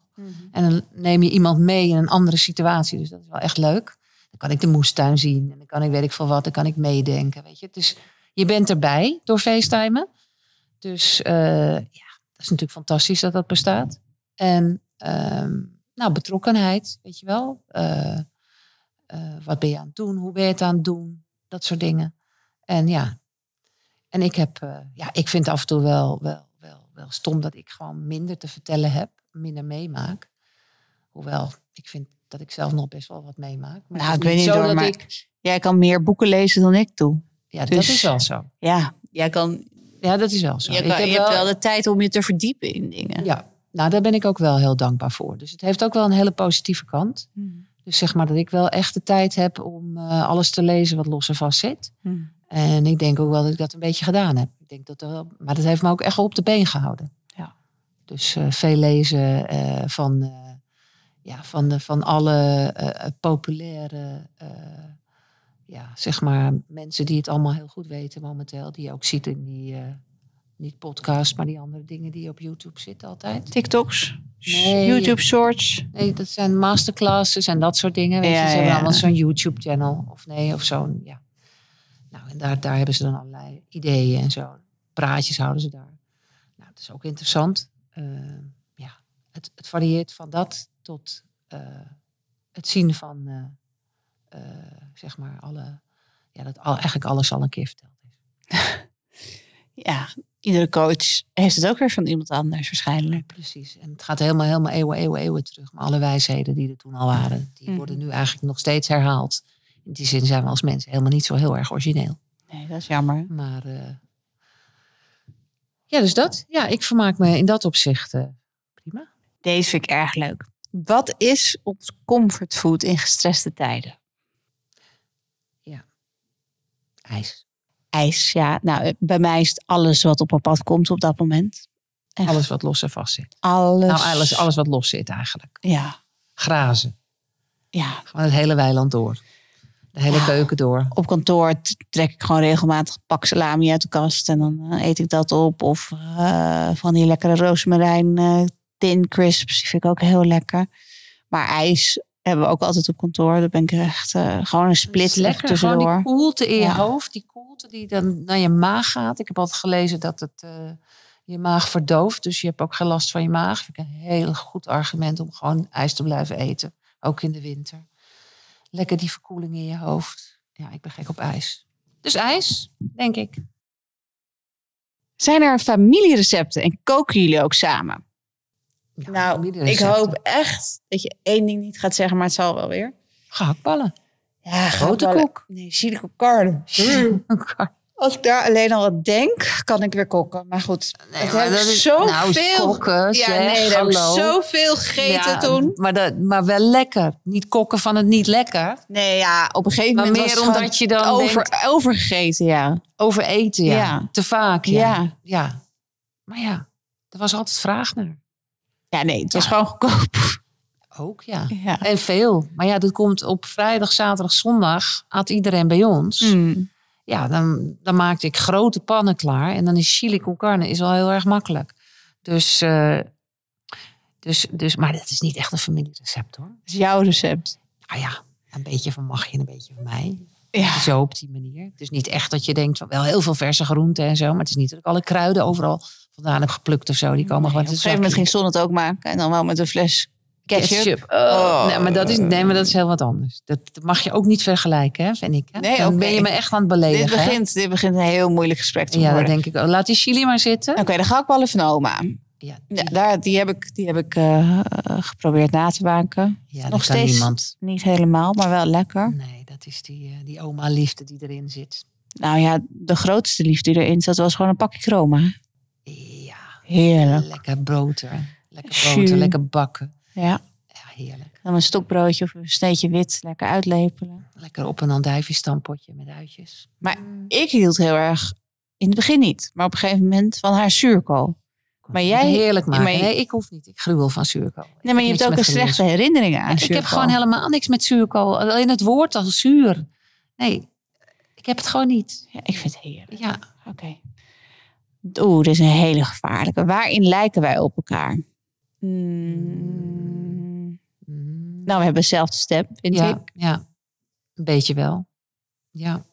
En dan neem je iemand mee in een andere situatie. Dus dat is wel echt leuk. Dan kan ik de moestuin zien. En dan kan ik weet ik veel wat. Dan kan ik meedenken. Weet je. Dus je bent erbij door FaceTimen. Dus eh, ja, dat is natuurlijk fantastisch dat dat bestaat. En ehm, nou, betrokkenheid, weet je wel. Eh, eh, wat ben je aan het doen? Hoe ben je het aan het doen? Dat soort dingen. En ja, en ik heb, eh, ja, ik vind af en toe wel, wel, wel, wel stom dat ik gewoon minder te vertellen heb, minder meemaak. Hoewel, ik vind dat ik zelf nog best wel wat meemaak. Maar Nou, ik weet niet hoor, dat maar- ik, Jij kan meer boeken lezen dan ik doe. ja, dus- dat is wel zo. Ja, jij kan, Ja, dat is wel zo. je, Ik kan, heb je hebt wel de tijd om je te verdiepen in dingen. Ja, nou daar ben ik ook wel heel dankbaar voor. Dus het heeft ook wel een hele positieve kant. Hmm. Dus zeg maar dat ik wel echt de tijd heb om eh, alles te lezen wat los en vast zit. Hmm. En ik denk ook wel dat ik dat een beetje gedaan heb. Ik denk dat er wel, maar dat heeft me ook echt op de been gehouden. Ja. Dus eh, veel lezen eh, van, eh, ja, van, de, van alle populaire, ja, zeg maar, mensen die het allemaal heel goed weten momenteel. Die je ook ziet in die, niet podcast, maar die andere dingen die op YouTube zitten altijd. TikToks, Nee, YouTube Shorts. Nee, dat zijn masterclasses en dat soort dingen. Weet Ja, je, ze hebben allemaal zo'n YouTube-channel. Of nee, of zo'n, ja. Nou, en daar, daar hebben ze dan allerlei ideeën en zo. Praatjes houden ze daar. Nou, dat is ook interessant. Eh, ja, het, het varieert van dat tot eh, het zien van, eh, zeg maar, alle... Ja, dat al, eigenlijk alles al een keer verteld is. Ja, iedere coach heeft het ook weer van iemand anders waarschijnlijk. Precies. En het gaat helemaal, helemaal eeuwen, eeuwen, eeuwen terug. Maar alle wijsheden die er toen al waren, die Mhm. worden nu eigenlijk nog steeds herhaald. In die zin zijn we als mensen helemaal niet zo heel erg origineel. Nee, dat is jammer. Maar eh, ja, dus dat. Ja, ik vermaak me in dat opzicht eh, prima. Deze vind ik erg leuk. Wat is ons comfortfood in gestreste tijden? IJs. ijs. Ja, nou, eh, bij mij is het alles wat op mijn pad komt op dat moment. Echt. Alles wat los en vast zit. Alles. Nou, alles, alles wat los zit eigenlijk. Ja, Grazen. ja. Gewoon het hele weiland door. De hele Ja. keuken door. Op kantoor trek ik gewoon regelmatig pak salami uit de kast. En dan eh, eet ik dat op. Of eh, van die lekkere rozemarijn eh tin crisps. Die vind ik ook heel lekker. Maar ijs hebben we ook altijd op kantoor. Daar ben ik echt eh, gewoon een split lekker. Gewoon tussendoor. die koelte in je Ja. hoofd. Die koelte die dan naar je maag gaat. Ik heb altijd gelezen dat het eh, je maag verdooft. Dus je hebt ook geen last van je maag. Vind ik een heel goed argument om gewoon ijs te blijven eten. Ook in de winter. Lekker die verkoeling in je hoofd. Ja, ik ben gek op ijs. Dus ijs, denk ik. Zijn er familierecepten en koken jullie ook samen? Ja, Nou, ik hoop echt dat je één ding niet gaat zeggen, maar het zal wel weer. Gehaktballen. Ja, Grote koek. Nee, chili con carne. Als ik daar alleen al aan denk, kan ik weer koken. Maar goed, Nee, het maar heb ik zoveel... Nou, kokken, ja, zeg, nee, heb ik zoveel gegeten Ja, toen. Maar, dat, maar wel lekker. Niet kokken van het niet lekker. Nee, ja, op een gegeven Maar moment meer was het omdat je dan over, denkt- overgegeten, ja. Over eten, ja. Ja. Te vaak, ja. Ja. Maar ja, er was altijd vraag naar. Ja, nee, het was gewoon goedkoop. Ook, ja. En veel. Maar ja, dat komt op vrijdag, zaterdag, zondag. At iedereen bij ons. Mm. Ja, dan, dan maakte ik grote pannen klaar. En dan is chili con carne is al heel erg makkelijk. Dus, eh, dus, dus, maar dat is niet echt een familierecept hoor. Dat is jouw recept. Nou ja, een beetje van mag je en een beetje van mij. Ja. Zo op die manier. Het is niet echt dat je denkt van wel heel veel verse groenten en zo. Maar het is niet dat ik alle kruiden overal vandaan heb geplukt of zo. Die komen op gewoon een gegeven moment ging Son het ook maken. En dan wel met een fles ketchup. ketchup. Oh. Nee, maar dat is, nee, maar dat is heel wat anders. Dat, mag je ook niet vergelijken, hè, vind ik. Hè? Nee, Dan ben je me echt aan het Dit beledigen. hè? begint, dit begint een heel moeilijk gesprek te Ja, dat worden. denk ik. ook. Laat die chili maar zitten. Oké, de gehaktballen van oma. Ja, Ja, daar, die heb ik, die heb ik eh, geprobeerd na te maken. ja nog steeds- niemand. Niet helemaal, maar wel lekker. Nee, dat is die, eh, die oma-liefde die erin zit. Nou ja, de grootste liefde die erin zat was gewoon een pakje chroma. Ja, Heerlijk. lekker boter. Lekker boter, lekker bakken. Ja. Ja, heerlijk. Dan een stokbroodje of een sneetje wit lekker uitlepelen. Lekker op een andijviestampotje met uitjes. Maar ik hield heel erg, in het begin niet, maar op een gegeven moment van haar zuurkool. Maar jij- Heerlijk maken. maar je- Nee, ik hoef niet. Ik gruwel van zuurkool. Ik Nee, maar je heb hebt ook een slechte herinneringen aan ik zuurkool. heb gewoon helemaal niks met zuurkool. Alleen het woord als zuur. Nee, ik heb het gewoon niet. Ja, ik vind het heerlijk. Ja, Oké. Oeh, dit is een hele gevaarlijke. Waarin lijken wij op elkaar? Mm. Nou, we hebben dezelfde stem, vind ja, ik. ja, een beetje wel. Ja,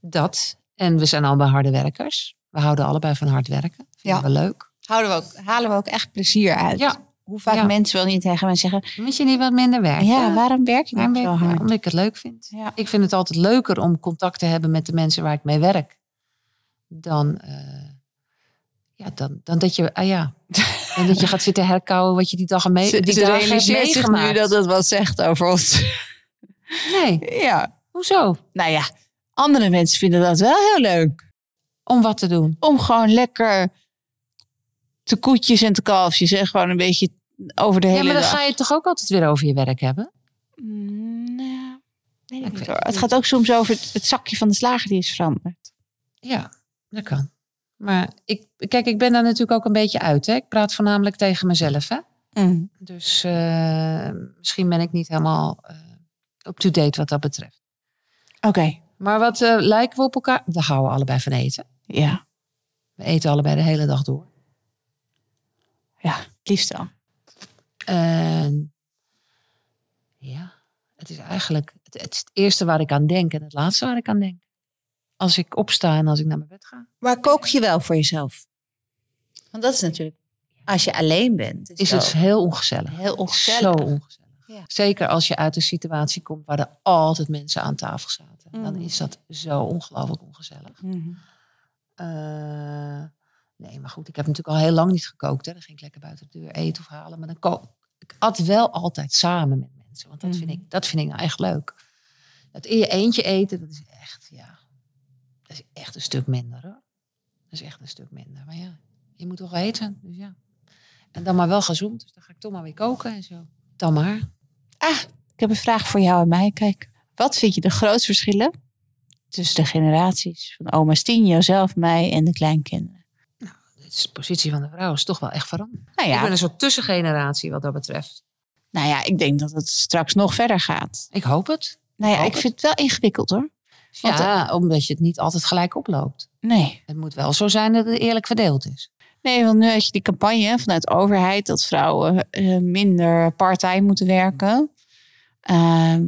dat. En we zijn allebei harde werkers. We houden allebei van hard werken. Vinden Ja. we leuk. Houden we ook, halen we ook echt plezier uit. Ja. Hoe vaak Ja. mensen wel niet tegen me zeggen... Moet je niet wat minder werken? Ja, waarom werk je Waarom zo hard? Omdat ik het leuk vind. Ja. Ik vind het altijd leuker om contact te hebben met de mensen waar ik mee werk. Dan, eh, ja, dan, dan dat je, ah ja, dan dat je gaat zitten herkauwen wat je die dag mee, Ze, die ze dag hebt nu dat het wat zegt over ons. Nee, ja. hoezo? Nou ja, andere mensen vinden dat wel heel leuk. Om wat te doen. Om gewoon lekker te koetjes en te kalfjes. En gewoon een beetje over de Ja, hele maar dan dag. ga je het toch ook altijd weer over je werk hebben? Mm, ja, ik Ik weet hoor. het gaat ook soms over het, het zakje van de slager die is veranderd. Ja, dat kan. Maar ik, kijk, ik ben daar natuurlijk ook een beetje uit. Hè? Ik praat voornamelijk tegen mezelf. Hè? Mm. Dus eh, misschien ben ik niet helemaal eh up-to-date wat dat betreft. Oké, Maar wat eh, lijken we op elkaar? We houden allebei van eten. ja. We eten allebei de hele dag door. Ja, het liefst wel. Ja, het is eigenlijk het, het, is het eerste waar ik aan denk en het laatste waar ik aan denk. Als ik opsta en als ik naar mijn bed ga. Maar kook je wel voor jezelf? Want dat is natuurlijk, als je alleen bent, is, Is het heel ongezellig. heel Zo ongezellig. ongezellig. Ja. Zeker als je uit een situatie komt waar er altijd mensen aan tafel zaten. Dan Mm. is dat zo ongelooflijk ongezellig. Mhm. Eh, nee, maar goed, ik heb natuurlijk al heel lang niet gekookt. Hè. Dan ging ik lekker buiten de deur eten of halen. Maar dan ko- ik at wel altijd samen met mensen. Want dat, vind, Mhm. ik, dat vind ik nou echt leuk. Dat in je eentje eten, dat is echt, ja, dat is echt een stuk minder hoor. Dat is echt een stuk minder. Maar ja, je moet toch eten. Dus ja. En dan maar wel gezond. Dus dan ga ik toch maar weer koken en zo. Dan maar. Ah, ik heb een vraag voor jou en mij. Kijk, wat vind je de grootste verschillen tussen de generaties van oma Stien, jouzelf, mij en de kleinkinderen? De positie van de vrouw is toch wel echt veranderd. Nou Ik ben ja, een soort tussengeneratie wat dat betreft. nou ja, ik denk dat het straks nog verder gaat. Ik hoop het. Nou ja, ik vind het wel ingewikkeld hoor. Want, Ja, omdat je het niet altijd gelijk oploopt. Nee. Het moet wel zo zijn dat het eerlijk verdeeld is. Nee, want nu had je die campagne vanuit de overheid dat vrouwen eh, minder part-time moeten werken. Ehm,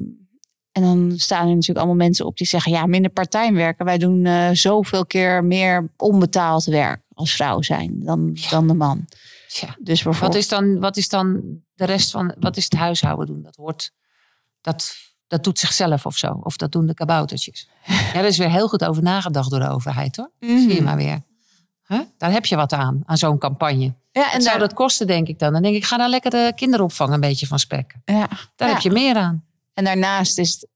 en dan staan er natuurlijk allemaal mensen op die zeggen: ja, minder part-time werken. Wij doen eh, zoveel keer meer onbetaald werk als vrouw zijn dan, dan de man. Tja. Dus Wat bijvoorbeeld. is, dan, wat is dan de rest van, wat is het huishouden doen? Dat hoort, dat, dat doet zichzelf of zo. Of dat doen de kaboutertjes. Ja, daar is weer heel goed over nagedacht door de overheid hoor. Mhm. Zie je maar weer. Huh? Daar heb je wat aan, aan zo'n campagne. Ja, En zou dat kosten, denk ik dan? Dan denk ik, ga daar lekker de kinderopvang een beetje van spekken. ja, Daar Ja. heb je meer aan. En daarnaast is het,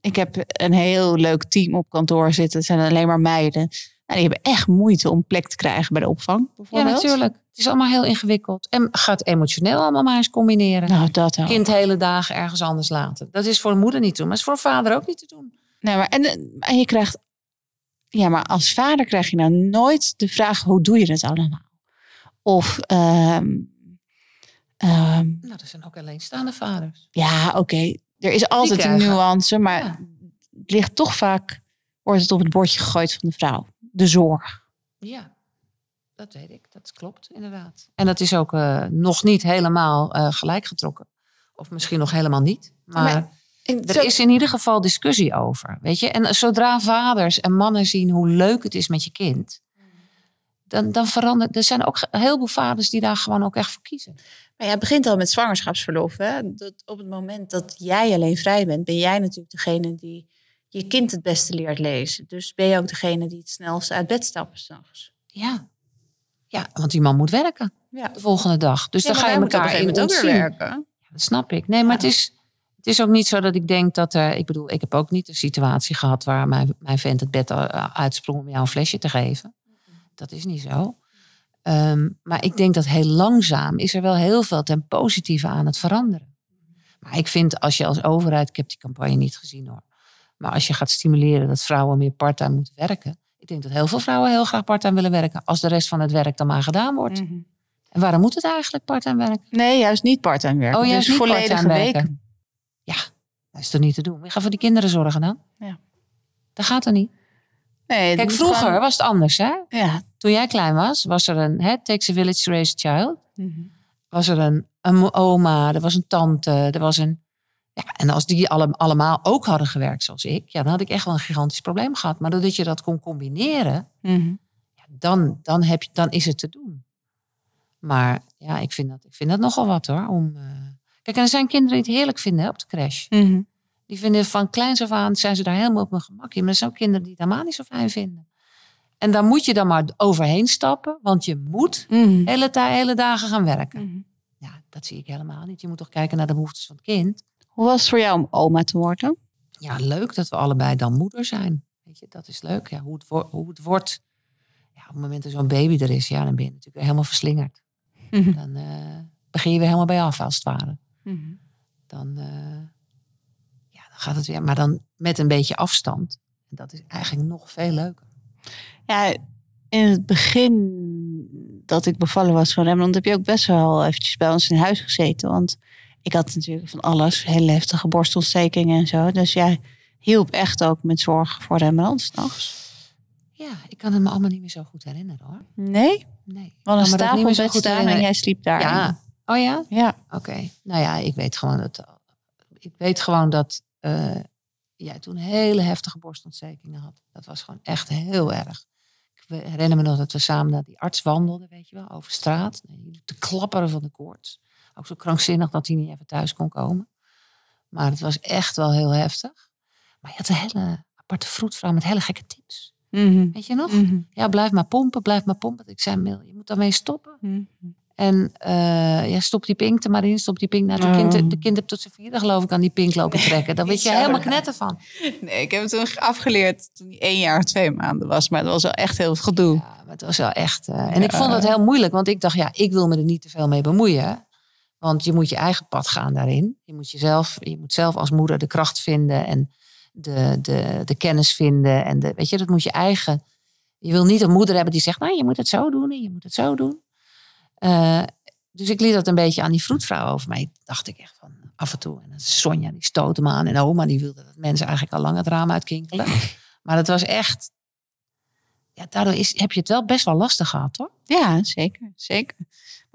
ik heb een heel leuk team op kantoor zitten. Het zijn alleen maar meiden. Nou, die hebben echt moeite om plek te krijgen bij de opvang. Ja, natuurlijk. Het is allemaal heel ingewikkeld. En gaat emotioneel allemaal maar eens combineren. Nou, dat ook. Kind hele dagen ergens anders laten. Dat is voor een moeder niet te doen, maar is voor een vader ook niet te doen. Nee, maar en, en je krijgt. Ja, maar als vader krijg je nou nooit de vraag: hoe doe je het allemaal? Of. ehm, Nou, dat zijn ook alleenstaande vaders. ja, oké. Er is altijd een nuance, maar Ja. het ligt toch vaak. Wordt het op het bordje gegooid van de vrouw. De zorg. Ja, dat weet ik. Dat klopt, inderdaad. En dat is ook eh, nog niet helemaal eh, gelijk getrokken. Of misschien nog helemaal niet. Maar, Maar er is in ieder geval discussie over. Weet je? En zodra vaders en mannen zien hoe leuk het is met je kind. Dan, dan verandert. Er zijn ook heel veel vaders die daar gewoon ook echt voor kiezen. Maar ja, het begint al met zwangerschapsverlof. Hè? Dat op het moment dat jij alleen vrij bent, ben jij natuurlijk degene die je kind het beste leert lezen. Dus ben je ook degene die het snelst uit bed stapt s'nachts. Ja. ja, want die man moet werken Ja. de volgende dag. Dus dan ga je elkaar in ontzien. werken. Dat snap ik. Nee, maar Ja. het, is, het is ook niet zo dat ik denk dat er... Ik bedoel, ik heb ook niet een situatie gehad... waar mijn, mijn vent het bed eh, uitsprong om jou een flesje te geven. Dat is niet zo. Ehm, maar ik denk dat heel langzaam is er wel heel veel ten positieve aan het veranderen. Maar ik vind als je als overheid... Ik heb die campagne niet gezien hoor. Maar als je gaat stimuleren dat vrouwen meer parttime moeten werken... Ik denk dat heel veel vrouwen heel graag parttime willen werken... als de rest van het werk dan maar gedaan wordt. Mhm. En waarom moet het eigenlijk parttime werken? Nee, juist niet part-time werken. Oh, juist dus niet volledige weken. werken. Dat is toch niet te doen? Je gaat voor die kinderen zorgen dan? Ja. Dat gaat er niet. Nee, Kijk, vroeger gewoon- was het anders, hè? Ja. Toen jij klein was, was er een... Hè, takes a village to raise a child. Mhm. Was er een, een oma, er was een tante, er was een... Ja, en als die alle, allemaal ook hadden gewerkt zoals ik... Ja, dan had ik echt wel een gigantisch probleem gehad. Maar doordat je dat kon combineren... Mhm. Ja, dan, dan, heb je, dan is het te doen. Maar ja, ik vind dat, ik vind dat nogal wat hoor. Om, eh, Kijk, en er zijn kinderen die het heerlijk vinden hè, op de crash. Mhm. Die vinden van kleins af aan zijn ze daar helemaal op hun gemak in. Maar er zijn ook kinderen die het helemaal niet zo fijn vinden. En daar moet je dan maar overheen stappen, want je moet Mhm. hele, ta- hele dagen gaan werken. Mhm. Ja, dat zie ik helemaal niet. Je moet toch kijken naar de behoeftes van het kind. Hoe was het voor jou om oma te worden? Ja, leuk dat we allebei dan moeder zijn. Weet je, dat is leuk. Ja, hoe, het wo- hoe het wordt. Ja, op het moment dat zo'n baby er is, ja, dan ben je natuurlijk helemaal verslingerd. Mhm. Dan eh, begin je weer helemaal bij af, als het ware. Mhm. dan, eh, ja, dan gaat het weer. Maar dan met een beetje afstand. En dat is eigenlijk nog veel leuker. Ja, in het begin dat ik bevallen was van Rembrandt, heb je ook best wel eventjes bij ons in huis gezeten. Want ik had natuurlijk van alles, hele heftige borstontstekingen en zo. Dus jij hielp echt ook met zorg voor Rembrandt s'nachts. Ja, ik kan het me allemaal niet meer zo goed herinneren hoor. Nee? Nee. me een stapelbed goed staan en jij sliep daar. Ja. Oh ja? Ja. Oké. Nou ja, ik weet gewoon dat. Ik weet gewoon dat eh, jij toen hele heftige borstontstekingen had. Dat was gewoon echt heel erg. Ik herinner me nog dat we samen naar die arts wandelden, weet je wel, over straat. En liep te klapperen van de koorts. Ook zo krankzinnig dat hij niet even thuis kon komen. Maar het was echt wel heel heftig. Maar je had een hele aparte vroedvrouw met hele gekke tips. Mhm. Weet je nog? Mhm. Ja, blijf maar pompen, blijf maar pompen. Ik zei, Mil, je moet daarmee stoppen. Mhm. En eh ja, stop die pink er maar in, stop die pink. Nou, de, Oh. kind, de kind heeft tot zijn vierde geloof ik aan die pink lopen trekken. Daar weet je helemaal knetter van. Nee, ik heb het toen afgeleerd toen hij één jaar of twee maanden was. Maar dat was wel echt heel gedoe. Ja, maar het was wel echt... eh, en ik vond dat heel moeilijk, want ik dacht, ja, ik wil me er niet te veel mee bemoeien. Want je moet je eigen pad gaan daarin. Je moet, jezelf, je moet zelf als moeder de kracht vinden en de, de, de kennis vinden. En de, weet je, dat moet je eigen... Je wil niet een moeder hebben die zegt, nou, je moet het zo doen en je moet het zo doen. Eh, dus ik liet dat een beetje aan die vroedvrouw over. Maar dacht ik echt van, af en toe. En Sonja, die stootte me aan. En oma, die wilde dat mensen eigenlijk al lang het raam uitkinkelen. maar het was echt... Ja, daardoor is, heb je het wel best wel lastig gehad, hoor. Ja, zeker. zeker.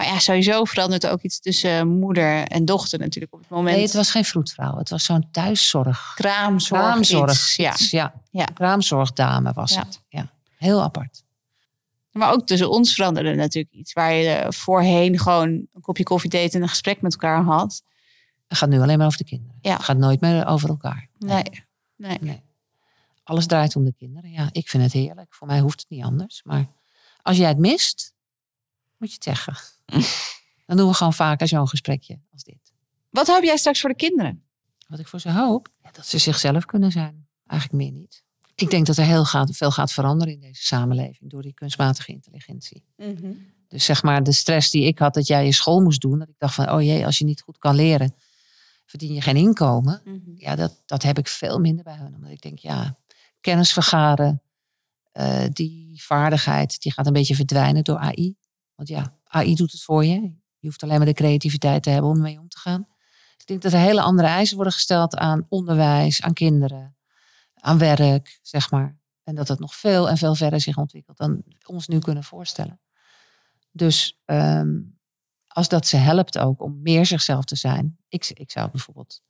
Maar ja, sowieso verandert er ook iets tussen moeder en dochter natuurlijk op het moment. Nee, het was geen vroedvrouw. Het was zo'n thuiszorg. kraamzorg. Kraamzorg. iets. Ja. iets, ja. Ja. Kraamzorgdame was Ja. het. Ja. Heel apart. Maar ook tussen ons veranderde natuurlijk iets. Waar je voorheen gewoon een kopje koffie deed en een gesprek met elkaar had. Het gaat nu alleen maar over de kinderen. Ja. Het gaat nooit meer over elkaar. Nee. nee. Nee. Alles draait om de kinderen. Ja, ik vind het heerlijk. Voor mij hoeft het niet anders. Maar als jij het mist, moet je het zeggen. Dan doen we gewoon vaker zo'n gesprekje als dit. Wat hoop jij straks voor de kinderen? Wat ik voor ze hoop, dat ze zichzelf kunnen zijn. Eigenlijk meer niet. Ik denk dat er heel gaat, veel gaat veranderen in deze samenleving door die kunstmatige intelligentie. Dus zeg maar de stress die ik had dat jij je school moest doen. Dat ik dacht van, oh jee, als je niet goed kan leren, verdien je geen inkomen. Ja, dat, dat heb ik veel minder bij hun. Omdat ik denk, ja, kennis vergaren, eh, die vaardigheid, die gaat een beetje verdwijnen door AI. Want ja, AI doet het voor je. Je hoeft alleen maar de creativiteit te hebben om ermee om te gaan. Ik denk dat er hele andere eisen worden gesteld aan onderwijs, aan kinderen, aan werk, zeg maar. En dat het nog veel en veel verder zich ontwikkelt dan we ons nu kunnen voorstellen. Dus ehm, als dat ze helpt ook om meer zichzelf te zijn. Ik, ik zou bijvoorbeeld,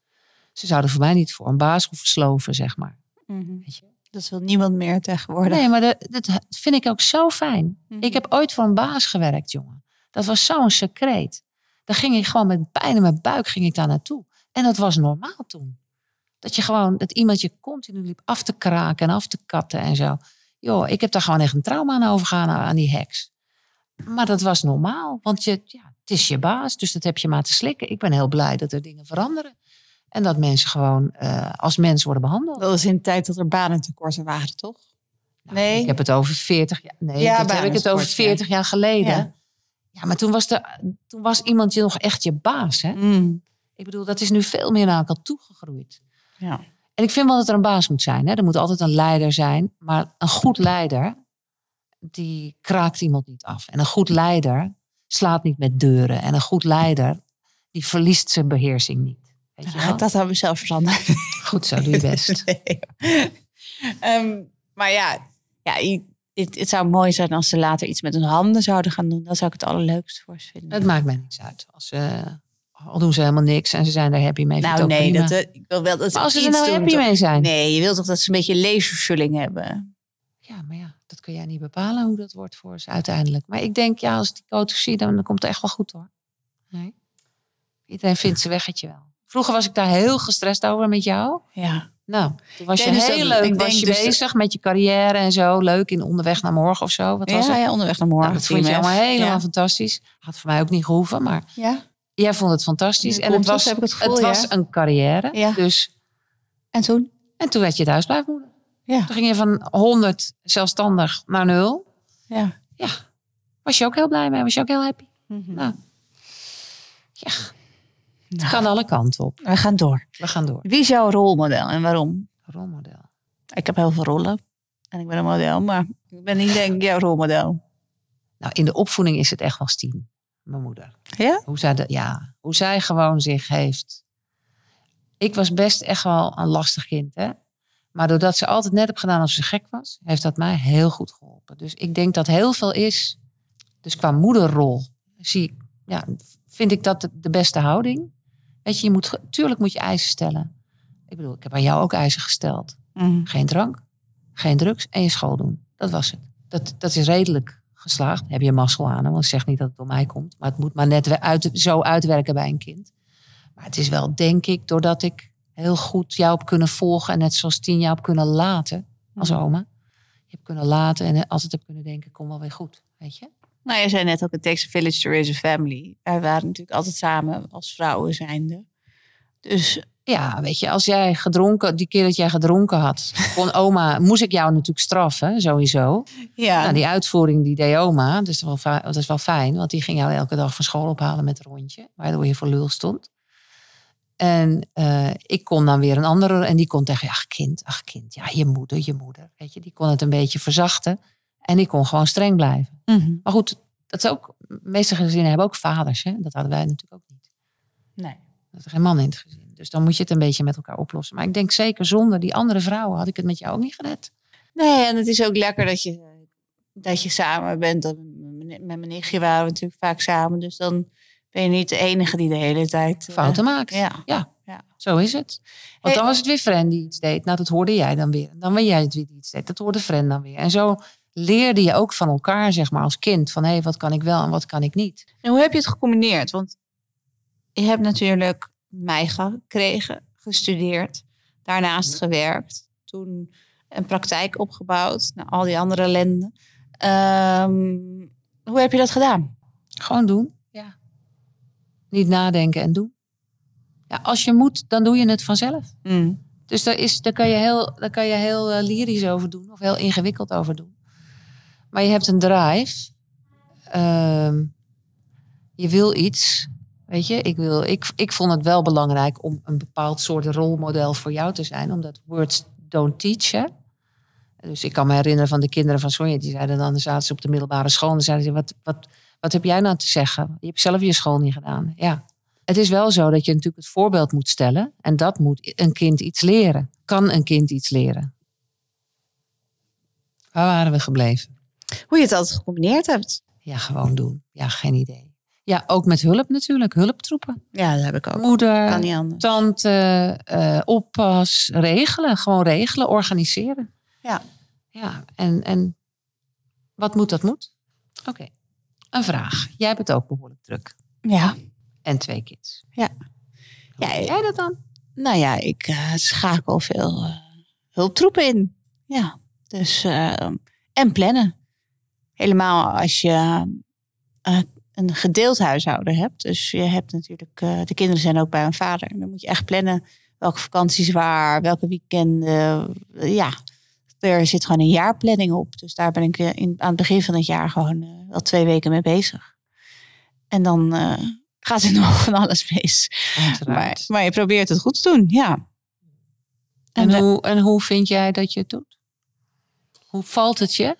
ze zouden voor mij niet voor een baas hoeven sloven, zeg maar. Weet je? Dat wil niemand meer tegenwoordig. Nee, maar dat, dat vind ik ook zo fijn. Mhm. Ik heb ooit voor een baas gewerkt, jongen. Dat was zo'n secreet. Daar ging ik gewoon met pijn in mijn buik ging ik daar naartoe. En dat was normaal toen. Dat je gewoon, dat iemand je continu liep af te kraken en af te katten en zo. Joh, ik heb daar gewoon echt een trauma aan overgaan aan die heks. Maar dat was normaal, want je, ja, het is je baas, dus dat heb je maar te slikken. Ik ben heel blij dat er dingen veranderen. En dat mensen gewoon eh, als mens worden behandeld. Dat was in de tijd dat er banentekorten waren, toch? Nou, Nee. Ik heb het over 40 jaar. Nee, Ja, dat heb ik het over sport, ja. 40 jaar geleden. Ja. Ja, maar toen was, de, toen was iemand je nog echt je baas. Hè? Mm. Ik bedoel, dat is nu veel meer naar elkaar toegegroeid. Ja. En ik vind wel dat er een baas moet zijn. Hè? Er moet altijd een leider zijn. Maar een goed leider, die kraakt iemand niet af. En een goed leider slaat niet met deuren. En een goed leider, die verliest zijn beheersing niet. Weet je wel? Dat hebben we zelf veranderd. Goed zo, doe je best. Nee. Ehm, maar ja, ja het, het zou mooi zijn als ze later iets met hun handen zouden gaan doen. Dat zou ik het allerleukste voor ze vinden. Het maakt mij niks uit. Als ze, al doen ze helemaal niks en ze zijn er happy mee. nou nee, prima. dat, eh, ik wil wel dat ze Maar als ze er nou happy toch? mee zijn. Nee, je wilt toch dat ze een beetje lasershulling hebben? Ja, maar ja, dat kun jij niet bepalen hoe dat wordt voor ze uiteindelijk. Maar ik denk, ja, als ik die coach zie, dan, dan komt het echt wel goed hoor. Nee. Iedereen vindt zijn weggetje wel. Vroeger was ik daar heel gestrest over met jou. Ja. Nou, toen was je heel leuk, ik was je dus bezig met je carrière en zo. Leuk in onderweg naar morgen of zo. Wat was Ja, het? ja, onderweg naar morgen. Nou, dat vond je allemaal helemaal Ja. fantastisch. Had voor mij ook niet gehoeven, maar Ja. jij vond het fantastisch. En het was, heb ik het het ja. was een carrière. Ja. Dus, En toen? en toen werd je thuisblijfmoeder. Ja. Toen ging je van 100 zelfstandig naar nul. ja. Was je ook heel blij mee? Was je ook heel happy? Mhm. Nou, ja, het Nou, kan alle kanten op. we gaan door. We gaan door. Wie is jouw rolmodel en waarom? Rolmodel. Ik heb heel veel rollen. En ik ben een model, maar ik ben niet denk ik jouw rolmodel. Nou, in de opvoeding is het echt wel Stien, mijn moeder. Ja? Hoe zij, de, ja, hoe zij gewoon zich heeft. Ik was best echt wel een lastig kind, hè. Maar doordat ze altijd net heb gedaan als ze gek was, heeft dat mij heel goed geholpen. Dus ik denk dat heel veel is, dus qua moederrol, zie ik, ja, vind ik dat de, de beste houding. Weet je, je moet, tuurlijk moet je eisen stellen. Ik bedoel, ik heb aan jou ook eisen gesteld. Mhm. Geen drank, geen drugs en je school doen. Dat was het. Dat, dat is redelijk geslaagd. Heb je mazzel aan, want ik zeg niet dat het door mij komt. Maar het moet maar net uit, zo uitwerken bij een kind. Maar het is wel, denk ik, doordat ik heel goed jou heb kunnen volgen. En net zoals tien jou heb kunnen laten als oma. Je hebt kunnen laten en altijd heb kunnen denken, kom wel weer goed. Weet je? Nou, je zei net ook, it takes a village to raise a family. Wij waren natuurlijk altijd samen als vrouwen zijnde. Dus Ja, weet je, als jij gedronken, die keer dat jij gedronken had, kon oma, moest ik jou natuurlijk straffen, sowieso. ja, Nou, die uitvoering die deed oma, dus dat, is wel dat is wel fijn, want die ging jou elke dag van school ophalen met een rondje, waardoor je voor lul stond. En eh, ik kon dan weer een andere, en die kon tegen, ach kind, ach kind, ja, je moeder, je moeder. Weet je, die kon het een beetje verzachten. En ik kon gewoon streng blijven. Mhm. Maar goed, dat is ook, de meeste gezinnen hebben ook vaders, hè? dat hadden wij natuurlijk ook niet. nee. Dat er geen man in het gezin. Dus dan moet je het een beetje met elkaar oplossen. Maar ik denk zeker zonder die andere vrouwen had ik het met jou ook niet gered. Nee, en het is ook lekker dat je, dat je samen bent. Met mijn nichtje waren we natuurlijk vaak samen. Dus dan ben je niet de enige die de hele tijd... eh, Fouten maakt. Ja. Ja. Ja. Zo is het. Want dan was het weer Fran die iets deed. Nou, dat hoorde jij dan weer. En dan ben jij het weer die iets deed. Dat hoorde Fran dan weer. En zo leerde je ook van elkaar, zeg maar, als kind. Van, hé, hey, wat kan ik wel en wat kan ik niet? En hoe heb je het gecombineerd? Want je hebt natuurlijk mij gekregen, gestudeerd, daarnaast gewerkt, toen een praktijk opgebouwd, nou, al die andere ellende. Ehm, hoe heb je dat gedaan? Gewoon doen. Ja. Niet nadenken en doen. Ja, als je moet, dan doe je het vanzelf. Dus daar, is, daar kan je heel, daar kan je heel eh, lyrisch over doen. Of heel ingewikkeld over doen. Maar je hebt een drive. Ehm, je wil iets. Weet je, ik, wil, ik, ik vond het wel belangrijk om een bepaald soort rolmodel voor jou te zijn. Omdat words don't teach. Dus ik kan me herinneren van de kinderen van Sonja. Die zeiden dan, zaten ze op de middelbare school. En zeiden ze, wat, wat, wat heb jij nou te zeggen? Je hebt zelf je school niet gedaan. Ja. Het is wel zo dat je natuurlijk het voorbeeld moet stellen. En dat moet een kind iets leren. Kan een kind iets leren? Waar waren we gebleven? Hoe je het altijd gecombineerd hebt. Ja, gewoon doen. Ja, geen idee. Ja, ook met hulp natuurlijk. Hulptroepen. Ja, dat heb ik ook. Moeder, tante, eh, oppas, regelen. Gewoon regelen, organiseren. Ja. Ja, en, en wat moet, dat moet. Oké, een vraag. Jij hebt het ook behoorlijk druk. Ja. En twee kids. Ja. Hoe Ja, jij dat dan? Nou ja, ik eh, schakel veel eh, hulptroepen in. Ja, dus en plannen. Helemaal als je eh, een gedeeld huishouden hebt. Dus je hebt natuurlijk, eh, de kinderen zijn ook bij hun vader. En dan moet je echt plannen welke vakanties waar, welke weekenden. eh, ja, er zit gewoon een jaarplanning op. Dus daar ben ik in, aan het begin van het jaar gewoon wel twee weken mee bezig. En dan gaat er nog van alles mis. Maar, je probeert het goed te doen, ja. En, we- hoe, en hoe vind jij dat je het doet? Hoe valt het je?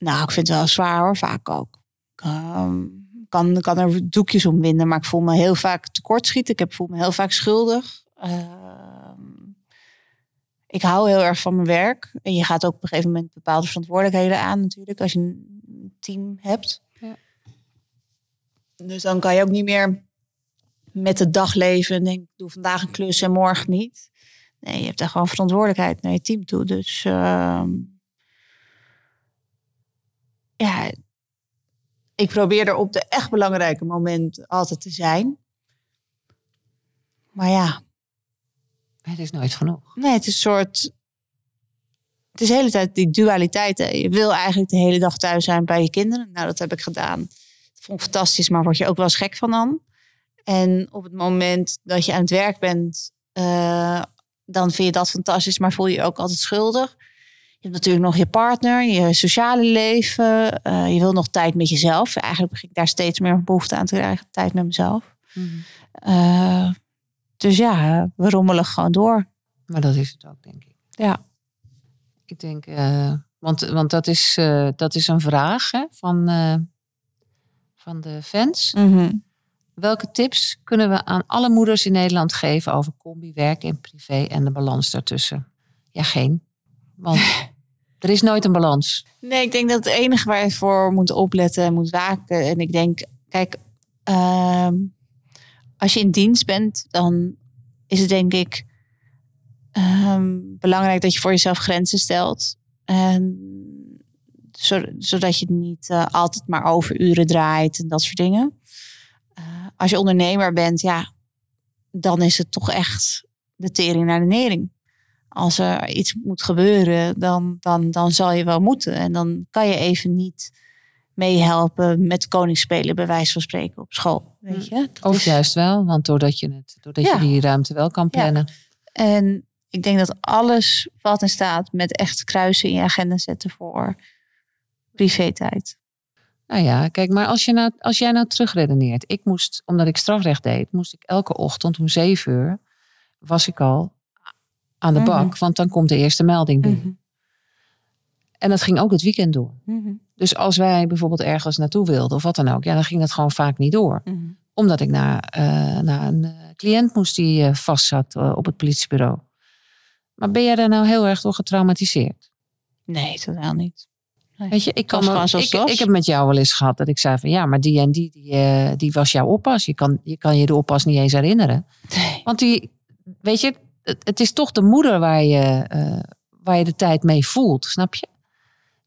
Nou, ik vind het wel zwaar hoor, vaak ook. Ik ehm, kan, kan er doekjes om winden, maar ik voel me heel vaak tekortschieten. Ik heb, voel me heel vaak schuldig. Ehm, ik hou heel erg van mijn werk. En je gaat ook op een gegeven moment bepaalde verantwoordelijkheden aan natuurlijk. Als je een team hebt. Ja. Dus dan kan je ook niet meer met de dag leven en denk, ik doe vandaag een klus en morgen niet. Nee, je hebt daar gewoon verantwoordelijkheid naar je team toe. Dus ehm, ja, ik probeer er op de echt belangrijke momenten altijd te zijn. Maar ja, Het is nooit genoeg. nee, het is een soort. Het is de hele tijd die dualiteit. Hè. Je wil eigenlijk de hele dag thuis zijn bij je kinderen. Nou, dat heb ik gedaan. Dat vond ik fantastisch, maar word je ook wel eens gek van dan. En op het moment dat je aan het werk bent, eh, dan vind je dat fantastisch, maar voel je je ook altijd schuldig. Je hebt natuurlijk nog je partner, je sociale leven. eh, je wil nog tijd met jezelf. Eigenlijk begin ik daar steeds meer behoefte aan te krijgen. Tijd met mezelf. Eh, dus ja, we rommelen gewoon door. Maar dat is het ook, denk ik. Ja. Ik denk, eh, want, want dat, is, dat is een vraag hè, van, van de fans. Welke tips kunnen we aan alle moeders in Nederland geven over combi, werk en privé en de balans daartussen? Ja, geen. Want er is nooit een balans. Nee, ik denk dat het enige waar je voor moet opletten en moet waken. En ik denk, kijk, ehm, als je in dienst bent, dan is het denk ik ehm, belangrijk dat je voor jezelf grenzen stelt. En zo- zodat je niet eh, altijd maar over uren draait en dat soort dingen. Eh, als je ondernemer bent, ja, dan is het toch echt de tering naar de nering als er iets moet gebeuren, dan, dan, dan zal je wel moeten. En dan kan je even niet meehelpen met koningsspelen, bij wijze van spreken, op school. Weet je? Dat Of is- juist wel, want doordat je, het, doordat Ja. je die ruimte wel kan Ja. plannen. En ik denk dat alles wat in staat met echt kruisen in je agenda zetten voor privé-tijd. Nou ja, kijk, maar als, je nou, als jij nou terugredeneert. Ik moest, omdat ik strafrecht deed, moest ik elke ochtend om zeven uur, was ik al aan de Mhm. bak. Want dan komt de eerste melding binnen. En dat ging ook het weekend door. Dus als wij bijvoorbeeld ergens naartoe wilden of wat dan ook, ja, dan ging dat gewoon vaak niet door. Omdat ik naar, eh, naar een eh, cliënt moest die eh, vast zat op het politiebureau. Maar ben jij daar nou heel erg door getraumatiseerd? Nee, totaal niet. Weet je, ik, kan me- gewoon zoals ik, ik heb met jou wel eens gehad dat ik zei van ja, maar die en die, die, die was jouw oppas. Je kan, je kan je de oppas niet eens herinneren. Nee. Want die, weet je, het, het is toch de moeder waar je, eh, waar je de tijd mee voelt, snap je?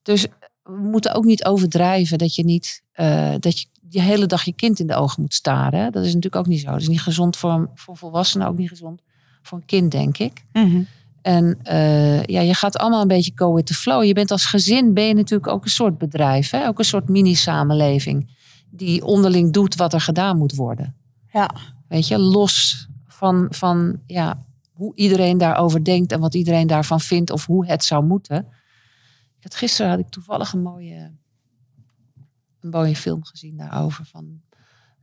Dus we moeten ook niet overdrijven dat je niet, eh, dat je de hele dag je kind in de ogen moet staren. hè. Dat is natuurlijk ook niet zo. Dat is niet gezond voor, voor volwassenen, ook niet gezond voor een kind, denk ik. Mhm. En eh, ja, je gaat allemaal een beetje go with the flow. Je bent als gezin ben je natuurlijk ook een soort bedrijf, hè? ook een soort mini-samenleving die onderling doet wat er gedaan moet worden. Ja. Weet je, los van, van ja, hoe iedereen daarover denkt en wat iedereen daarvan vindt of hoe het zou moeten. Had, gisteren had ik toevallig een mooie, een mooie film gezien daarover. Van,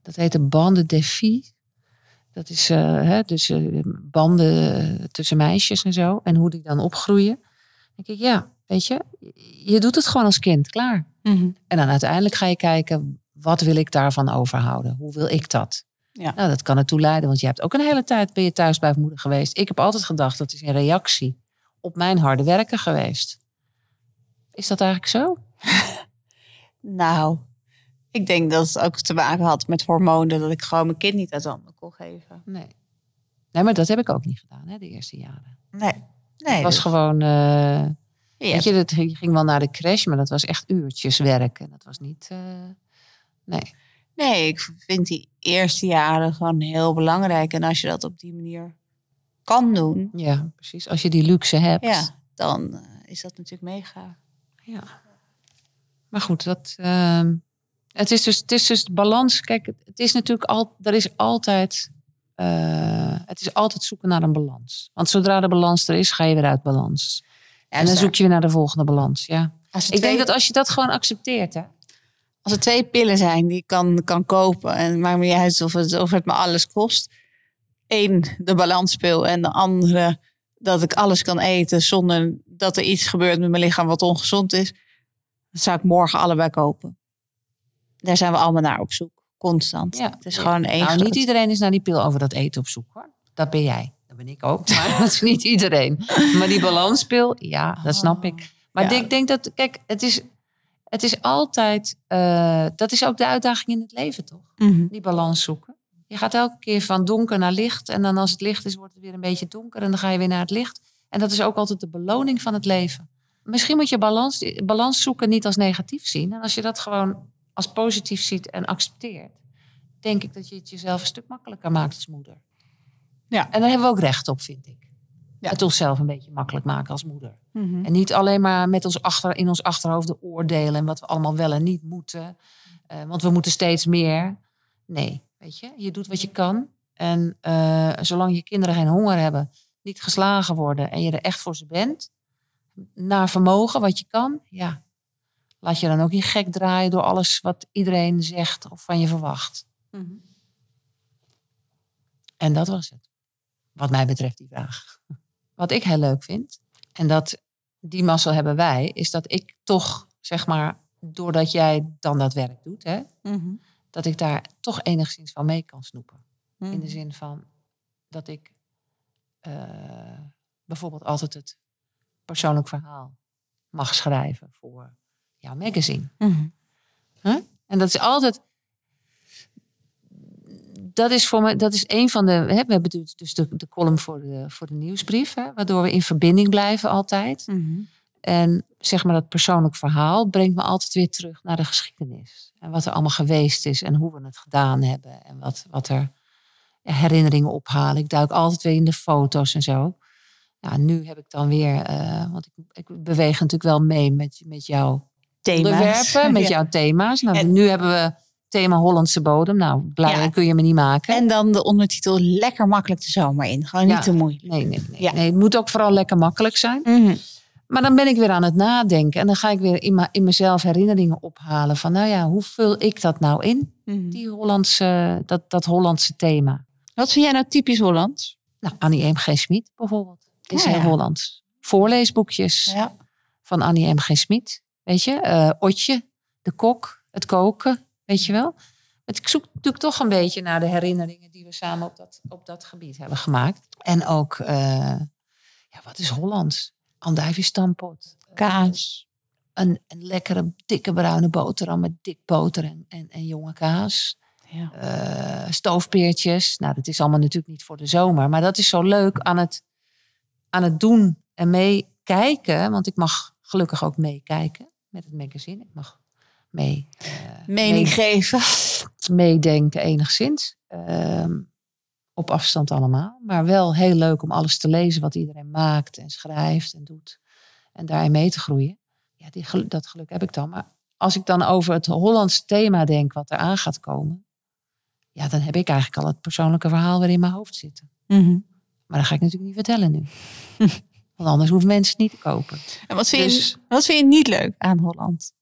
dat heette Bande des Filles. Dat is eh, hè, dus eh, banden tussen meisjes en zo. En hoe die dan opgroeien. Dan denk ik, ja, weet je, je doet het gewoon als kind, klaar. Mhm. En dan uiteindelijk ga je kijken, wat wil ik daarvan overhouden? Hoe wil ik dat? Ja. Nou, dat kan ertoe leiden, want je hebt ook een hele tijd ben je thuis bij moeder geweest. Ik heb altijd gedacht, dat is een reactie op mijn harde werken geweest. Is dat eigenlijk zo? Nou, ik denk dat het ook te maken had met hormonen. Dat ik gewoon mijn kind niet uit handen kon geven. Nee. Nee, maar dat heb ik ook niet gedaan, hè, de eerste jaren. Nee. Nee, Het was dus- gewoon, eh, weet je, dat, je ging wel naar de crash, maar dat was echt uurtjes werken. Dat was niet, eh, nee. Nee, ik vind die eerste jaren gewoon heel belangrijk. En als je dat op die manier kan doen, Ja, precies. Als je die luxe hebt. ja, dan eh, is dat natuurlijk mega. Ja. Maar goed, dat, ehm, het, is dus, het is dus de balans. Kijk, het- is natuurlijk al, er is altijd, eh, het is altijd zoeken naar een balans. Want zodra de balans er is, ga je weer uit balans. en dan zoek je weer naar de volgende balans. Ja. Ik twee, denk dat als je dat gewoon accepteert, hè. Als er twee pillen zijn die ik kan, kan kopen, en het maakt me niet uit of het, of het me alles kost. Eén, de balanspil. En de andere, dat ik alles kan eten zonder dat er iets gebeurt met mijn lichaam wat ongezond is. Zou ik morgen allebei kopen. Daar zijn we allemaal naar op zoek. Constant. Ja. Het is gewoon één Nou, niet iedereen is naar die pil over dat eten op zoek, hoor. Dat ben jij. Dat ben ik ook. Maar dat is niet iedereen. Maar die balanspil, ja, dat snap ik. Maar Ja. ik denk dat, kijk, het is, het is altijd, eh, dat is ook de uitdaging in het leven, toch? Mhm. Die balans zoeken. Je gaat elke keer van donker naar licht. En dan als het licht is, wordt het weer een beetje donker. En dan ga je weer naar het licht. En dat is ook altijd de beloning van het leven. Misschien moet je balans, balans zoeken niet als negatief zien. En als je dat gewoon als positief ziet en accepteert. Denk ik dat je het jezelf een stuk makkelijker maakt als moeder. Ja. En daar hebben we ook recht op, vind ik. Ja. Het onszelf een beetje makkelijk maken als moeder. Mhm. En niet alleen maar met ons achter, in ons achterhoofd oordelen en wat we allemaal wel en niet moeten. Eh, want we moeten steeds meer. Nee, weet je, je doet wat je kan. En eh, zolang je kinderen geen honger hebben, niet geslagen worden en je er echt voor ze bent, naar vermogen wat je kan, ja, laat je dan ook niet gek draaien door alles wat iedereen zegt of van je verwacht. Mhm. En dat was het. Wat mij betreft die vraag. Wat ik heel leuk vind, en dat die mazzel hebben wij, is dat ik toch, zeg maar, doordat jij dan dat werk doet, hè, Mhm. dat ik daar toch enigszins van mee kan snoepen. In de Mhm. zin van dat ik eh, bijvoorbeeld altijd het persoonlijk verhaal mag schrijven voor jouw magazine. Mhm. En dat is altijd. Dat is voor me, dat is een van de. Hè, we hebben dus- de, de column voor de, voor de nieuwsbrief, hè, waardoor we in verbinding blijven altijd. Mhm. En zeg maar dat persoonlijk verhaal brengt me altijd weer terug naar de geschiedenis. En wat er allemaal geweest is en hoe we het gedaan hebben. En wat, wat er herinneringen ophalen. Ik duik altijd weer in de foto's en zo. Ja, nu heb ik dan weer, eh, want ik, ik beweeg natuurlijk wel mee met, met jouw Thema's. onderwerpen, met Ja. jouw thema's. Nou, En- nu hebben we thema Hollandse bodem. Nou, blij Ja. kun je me niet maken. En dan de ondertitel lekker makkelijk de zomer in. Gewoon niet te moeilijk. nee, nee, nee, Ja. nee. Het moet ook vooral lekker makkelijk zijn. Mhm. Maar dan ben ik weer aan het nadenken. En dan ga ik weer in, in mezelf herinneringen ophalen. Van nou ja, hoe vul ik dat nou in? Mhm. Die Hollandse, dat, dat Hollandse thema. Wat vind jij nou typisch Hollands? Nou, Annie M. G. Smit bijvoorbeeld. Is heel. Hollands. Voorleesboekjes van Annie M. G. Smit. Weet je, eh, Otje, de kok, het koken. Weet je wel. Ik zoek natuurlijk toch een beetje naar de herinneringen die we samen op dat, op dat gebied hebben gemaakt. En ook, eh, ja, wat is Hollands? Andijvie-stampot. Kaas. Een, een lekkere, dikke bruine boterham met dik boter en, en, en jonge kaas. Ja. eh, stoofpeertjes. Nou, dat is allemaal natuurlijk niet voor de zomer. Maar dat is zo leuk aan het, aan het doen en meekijken. Want ik mag gelukkig ook meekijken met het magazine. Ik mag mee, eh, Mening mee- geven. meedenken enigszins. Ehm, op afstand allemaal. Maar wel heel leuk om alles te lezen wat iedereen maakt en schrijft en doet. En daarin mee te groeien. Ja, die, dat geluk heb ik dan. Maar als ik dan over het Hollandse thema denk wat eraan gaat komen. Ja, dan heb ik eigenlijk al het persoonlijke verhaal weer in mijn hoofd zitten. Mhm. Maar dat ga ik natuurlijk niet vertellen nu. Want anders hoeven mensen het niet te kopen. En wat vind, Dus- je, wat vind je niet leuk aan Holland?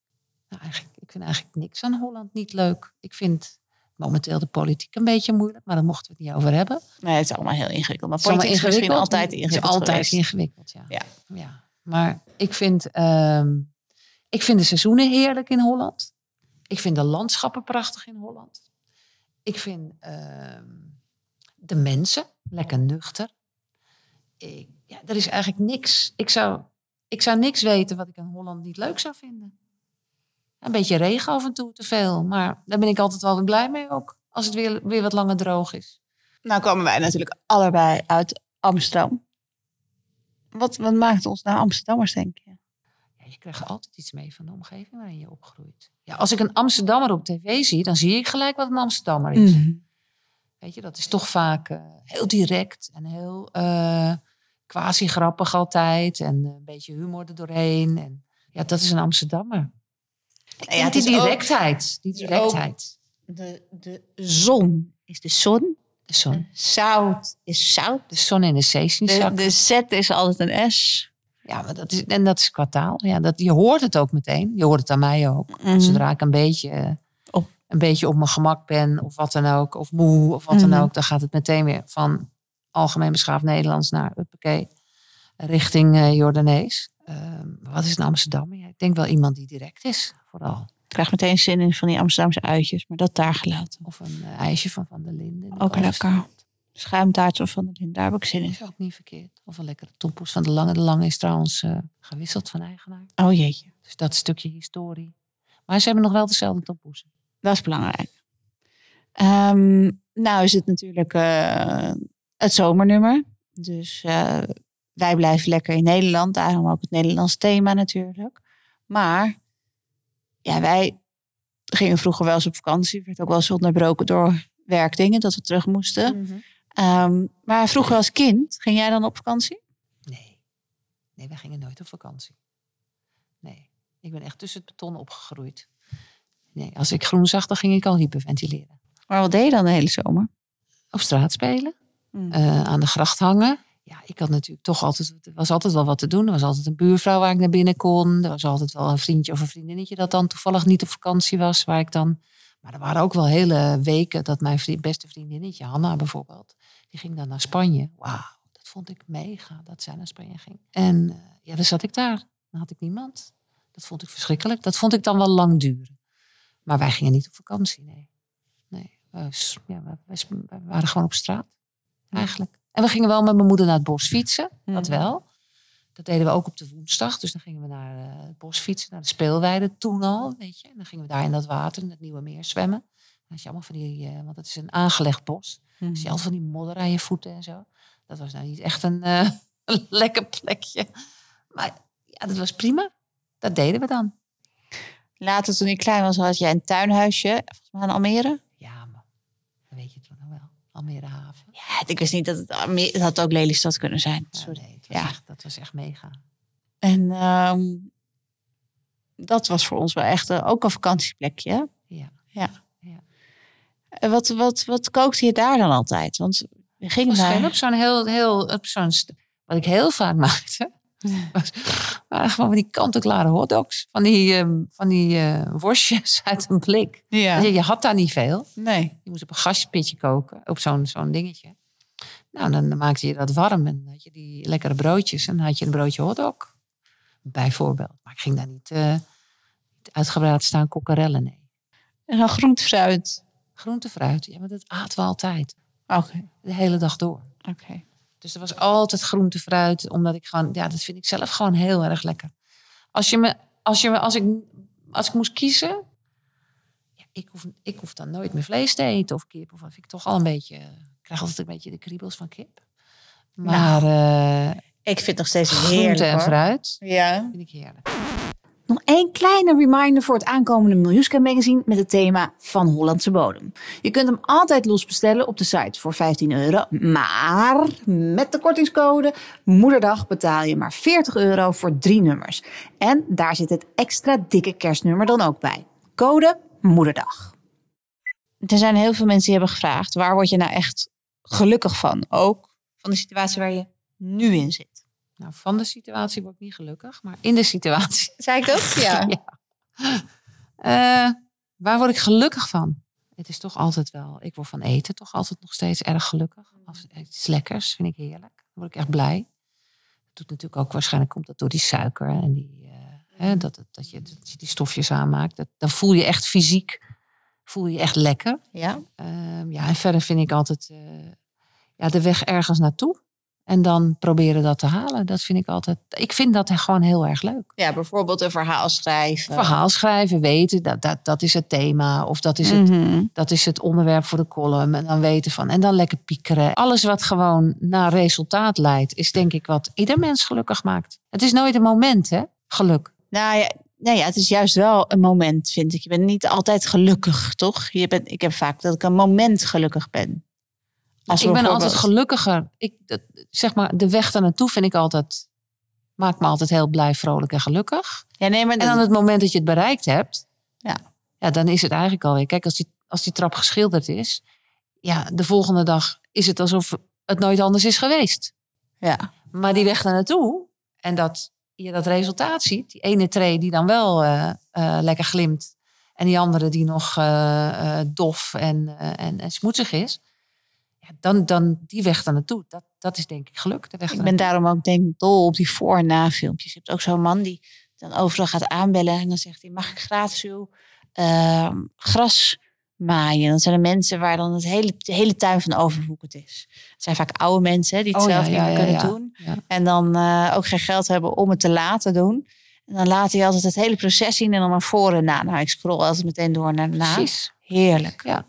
Nou, eigenlijk, ik vind eigenlijk niks aan Holland niet leuk. Ik vind momenteel de politiek een beetje moeilijk. Maar daar mochten we het niet over hebben. Nee, het is allemaal heel ingewikkeld. Maar Het politiek is misschien ingewikkeld. altijd Het ingewikkeld is altijd geweest. ingewikkeld, ja. Ja. ja. Maar ik vind, ehm, ik vind de seizoenen heerlijk in Holland. Ik vind de landschappen prachtig in Holland. Ik vind ehm, de mensen lekker nuchter. Ik, ja, er is eigenlijk niks. Ik zou, ik zou niks weten wat ik in Holland niet leuk zou vinden. Een beetje regen af en toe, te veel. Maar daar ben ik altijd wel weer blij mee ook. Als het weer, weer wat langer droog is. Nou komen wij natuurlijk allebei uit Amsterdam. Wat, wat maakt ons nou Amsterdammers, denk je? Ja, je krijgt altijd iets mee van de omgeving waarin je opgroeit. Ja, als ik een Amsterdammer op tv zie, dan zie ik gelijk wat een Amsterdammer is. Mhm. Weet je, dat is toch vaak eh, heel direct en heel eh quasi grappig altijd. En eh, een beetje humor er doorheen. En ja, dat is een Amsterdammer. Ja, Ja, het die is directheid. Die directheid. De, de zon is de zon. De zon. Zout is zout. De zon in de De, zeezak. de Z is altijd een S. Ja, maar dat is, en dat is qua taal. Ja, dat, je hoort het ook meteen. Je hoort het aan mij ook. Mhm. Zodra ik een beetje, Op. een beetje op mijn gemak ben, of wat dan ook, of moe, of wat dan Mhm. ook, dan gaat het meteen weer van algemeen beschaafd Nederlands naar uppakee, richting eh Jordanees. Ehm, wat is een Amsterdammer? Ja, ik denk wel iemand die direct is, vooral. Ik krijg meteen zin in van die Amsterdamse uitjes, maar dat daar gelaten. Of een eh, ijsje van Van der Linden. in de Ook lekker. Kalverstraat. Schuimtaartje van de Linde, daar heb ik zin in. Is ook niet verkeerd. Of een lekkere tompoes van de Lange. De Lange is trouwens eh, gewisseld van eigenaar. Oh jeetje, Dus dat stukje historie. Maar ze hebben nog wel dezelfde tompoesen. dat is belangrijk. Ehm, nou is het natuurlijk eh, het zomernummer. Dus wij blijven lekker in Nederland. Daarom ook het Nederlands thema natuurlijk. Maar ja, wij gingen vroeger wel eens op vakantie. Werd ook wel eens onderbroken door werkdingen dat we terug moesten. Ehm, maar vroeger als kind, ging jij dan op vakantie? Nee. Nee, wij gingen nooit op vakantie. Nee. Ik ben echt tussen het beton opgegroeid. Nee, als ik groen zag, dan ging ik al hyperventileren. Maar wat deed je dan de hele zomer? Op straat spelen. Mm. eh, aan de gracht hangen. Ja, ik had natuurlijk toch altijd, er was altijd wel wat te doen. Er was altijd een buurvrouw waar ik naar binnen kon. Er was altijd wel een vriendje of een vriendinnetje dat dan toevallig niet op vakantie was. Waar ik dan, maar er waren ook wel hele weken dat mijn beste vriendinnetje, Hanna bijvoorbeeld, die ging dan naar Spanje. Wauw, dat vond ik mega dat zij naar Spanje ging. En eh, ja, dan zat ik daar. Dan had ik niemand. Dat vond ik verschrikkelijk. Dat vond ik dan wel lang duren. Maar wij gingen niet op vakantie, nee. Nee, we, ja, waren gewoon op straat eigenlijk. En we gingen wel met mijn moeder naar het bos fietsen, dat Mhm. wel. Dat deden we ook op de woensdag. Dus dan gingen we naar eh, het bos fietsen, naar de speelweide toen al, weet je. En dan gingen we daar in dat water, in het Nieuwe Meer zwemmen. Dan had je allemaal van die, eh, want het is een aangelegd bos. Mm. Dus je had van die modder aan je voeten en zo. Dat was nou niet echt een, eh, een lekker plekje. Maar ja, dat was prima. Dat deden we dan. Later toen ik klein was, had jij een tuinhuisje. Volgens mij in Almere. Ja, maar dan weet je het wel wel. Almere Haven. Ja, ik wist niet dat het Almere... Het had ook Lelystad kunnen zijn. Ja, Sorry. nee, het was Ja. echt, dat was echt mega. En ehm, dat was voor ons wel echt eh, ook een vakantieplekje. hè? Ja. En wat, wat, wat kookte je daar dan altijd? Want we gingen was daar... op zo'n heel, heel op zo'n wat ik heel vaak maakte. Waren gewoon van die kant-en-klare hotdogs. Van die, ehm, van die eh, worstjes uit een blik. Ja. Je, je had daar niet veel. Nee. Je moest op een gaspitje koken. Op zo'n zo'n dingetje. Nou, dan maakte je dat warm. En dan had je die lekkere broodjes. En dan had je een broodje hotdog. Bijvoorbeeld. Maar ik ging daar niet, niet uitgebreid staan kokkerellen. Nee. En dan groente fruit. Groente, fruit. Ja, maar dat aten we altijd. Oké, De hele dag door. oké. Dus er was altijd groente, fruit. Omdat ik gewoon, ja, dat vind ik zelf gewoon heel erg lekker. Als je me, als je me, als ik, als ik moest kiezen. Ja, ik, hoef, ik hoef dan nooit meer vlees te eten of kip. Of wat vind ik toch al een beetje, ik krijg altijd een beetje de kriebels van kip. Maar eh Ik vind het nog steeds groente heerlijk en hoor. fruit Ja. vind ik heerlijk. Nog één kleine reminder voor het aankomende Miljuska magazine met het thema van Hollandse bodem. Je kunt hem altijd los bestellen op de site voor 15 euro. Maar met de kortingscode Moederdag betaal je maar 40 euro voor drie nummers. En daar zit het extra dikke kerstnummer dan ook bij. Code Moederdag. Er zijn heel veel mensen die hebben gevraagd, waar word je nou echt gelukkig van? Ook van de situatie waar je nu in zit. Nou, van de situatie word ik niet gelukkig, maar in de situatie. Zei ik dat? Ja. Ja. Eh, waar word ik gelukkig van? Het is toch altijd wel, ik word van eten toch altijd nog steeds erg gelukkig. Als het iets lekkers vind ik heerlijk. Dan word ik echt blij. Dat doet natuurlijk ook, waarschijnlijk komt dat door die suiker en die, eh, hè, dat, het- dat, je, dat je die stofjes aanmaakt. Dat, dan voel je echt fysiek, voel je echt lekker. Ja. Ehm, ja, en verder vind ik altijd eh, ja, de weg ergens naartoe. En dan proberen dat te halen. Dat vind ik altijd. Ik vind dat gewoon heel erg leuk. Ja, bijvoorbeeld een verhaal schrijven. Verhaal schrijven, weten, dat, dat, dat is het thema. Of dat is het, Mhm. dat is het onderwerp voor de column. En dan weten van. En dan lekker piekeren. Alles wat gewoon naar resultaat leidt, is denk ik wat ieder mens gelukkig maakt. Het is nooit een moment, hè? Geluk. Nou ja, nou ja, het is juist wel een moment, vind ik. Je bent niet altijd gelukkig, toch? Je bent, ik heb vaak dat ik een moment gelukkig ben. Als ik ben altijd gelukkiger. Ik, dat, zeg maar, de weg daar naartoe vind ik altijd. Maakt me altijd heel blij, vrolijk en gelukkig. Ja, nee, maar En dan het moment dat je het bereikt hebt, Ja. ja, dan is het eigenlijk alweer. Kijk, als die, als die trap geschilderd is, ja, de volgende dag is het alsof het nooit anders is geweest. ja. Maar die weg daar naartoe en dat je dat resultaat ziet, die ene tree die dan wel eh, eh, lekker glimt en die andere die nog eh, dof en, en, en smoetsig is, dan, dan die weg daar naartoe, dat, dat is denk ik geluk. De weg Ik ben daarom ook denk ik dol op die voor- en na-filmpjes. Je hebt ook zo'n man die dan overal gaat aanbellen en dan zegt hij, mag ik gratis uw ehm, gras maaien? Dat zijn de mensen waar dan het hele, de hele tuin van overwoekerd is. Het zijn vaak oude mensen die het Oh zelf niet ja, kunnen ja. doen. En dan eh, ook geen geld hebben om het te laten doen. En dan laat hij altijd het hele proces zien en dan naar voren en na. Nou, ik scroll altijd meteen door naar na. Precies. Heerlijk. Ja.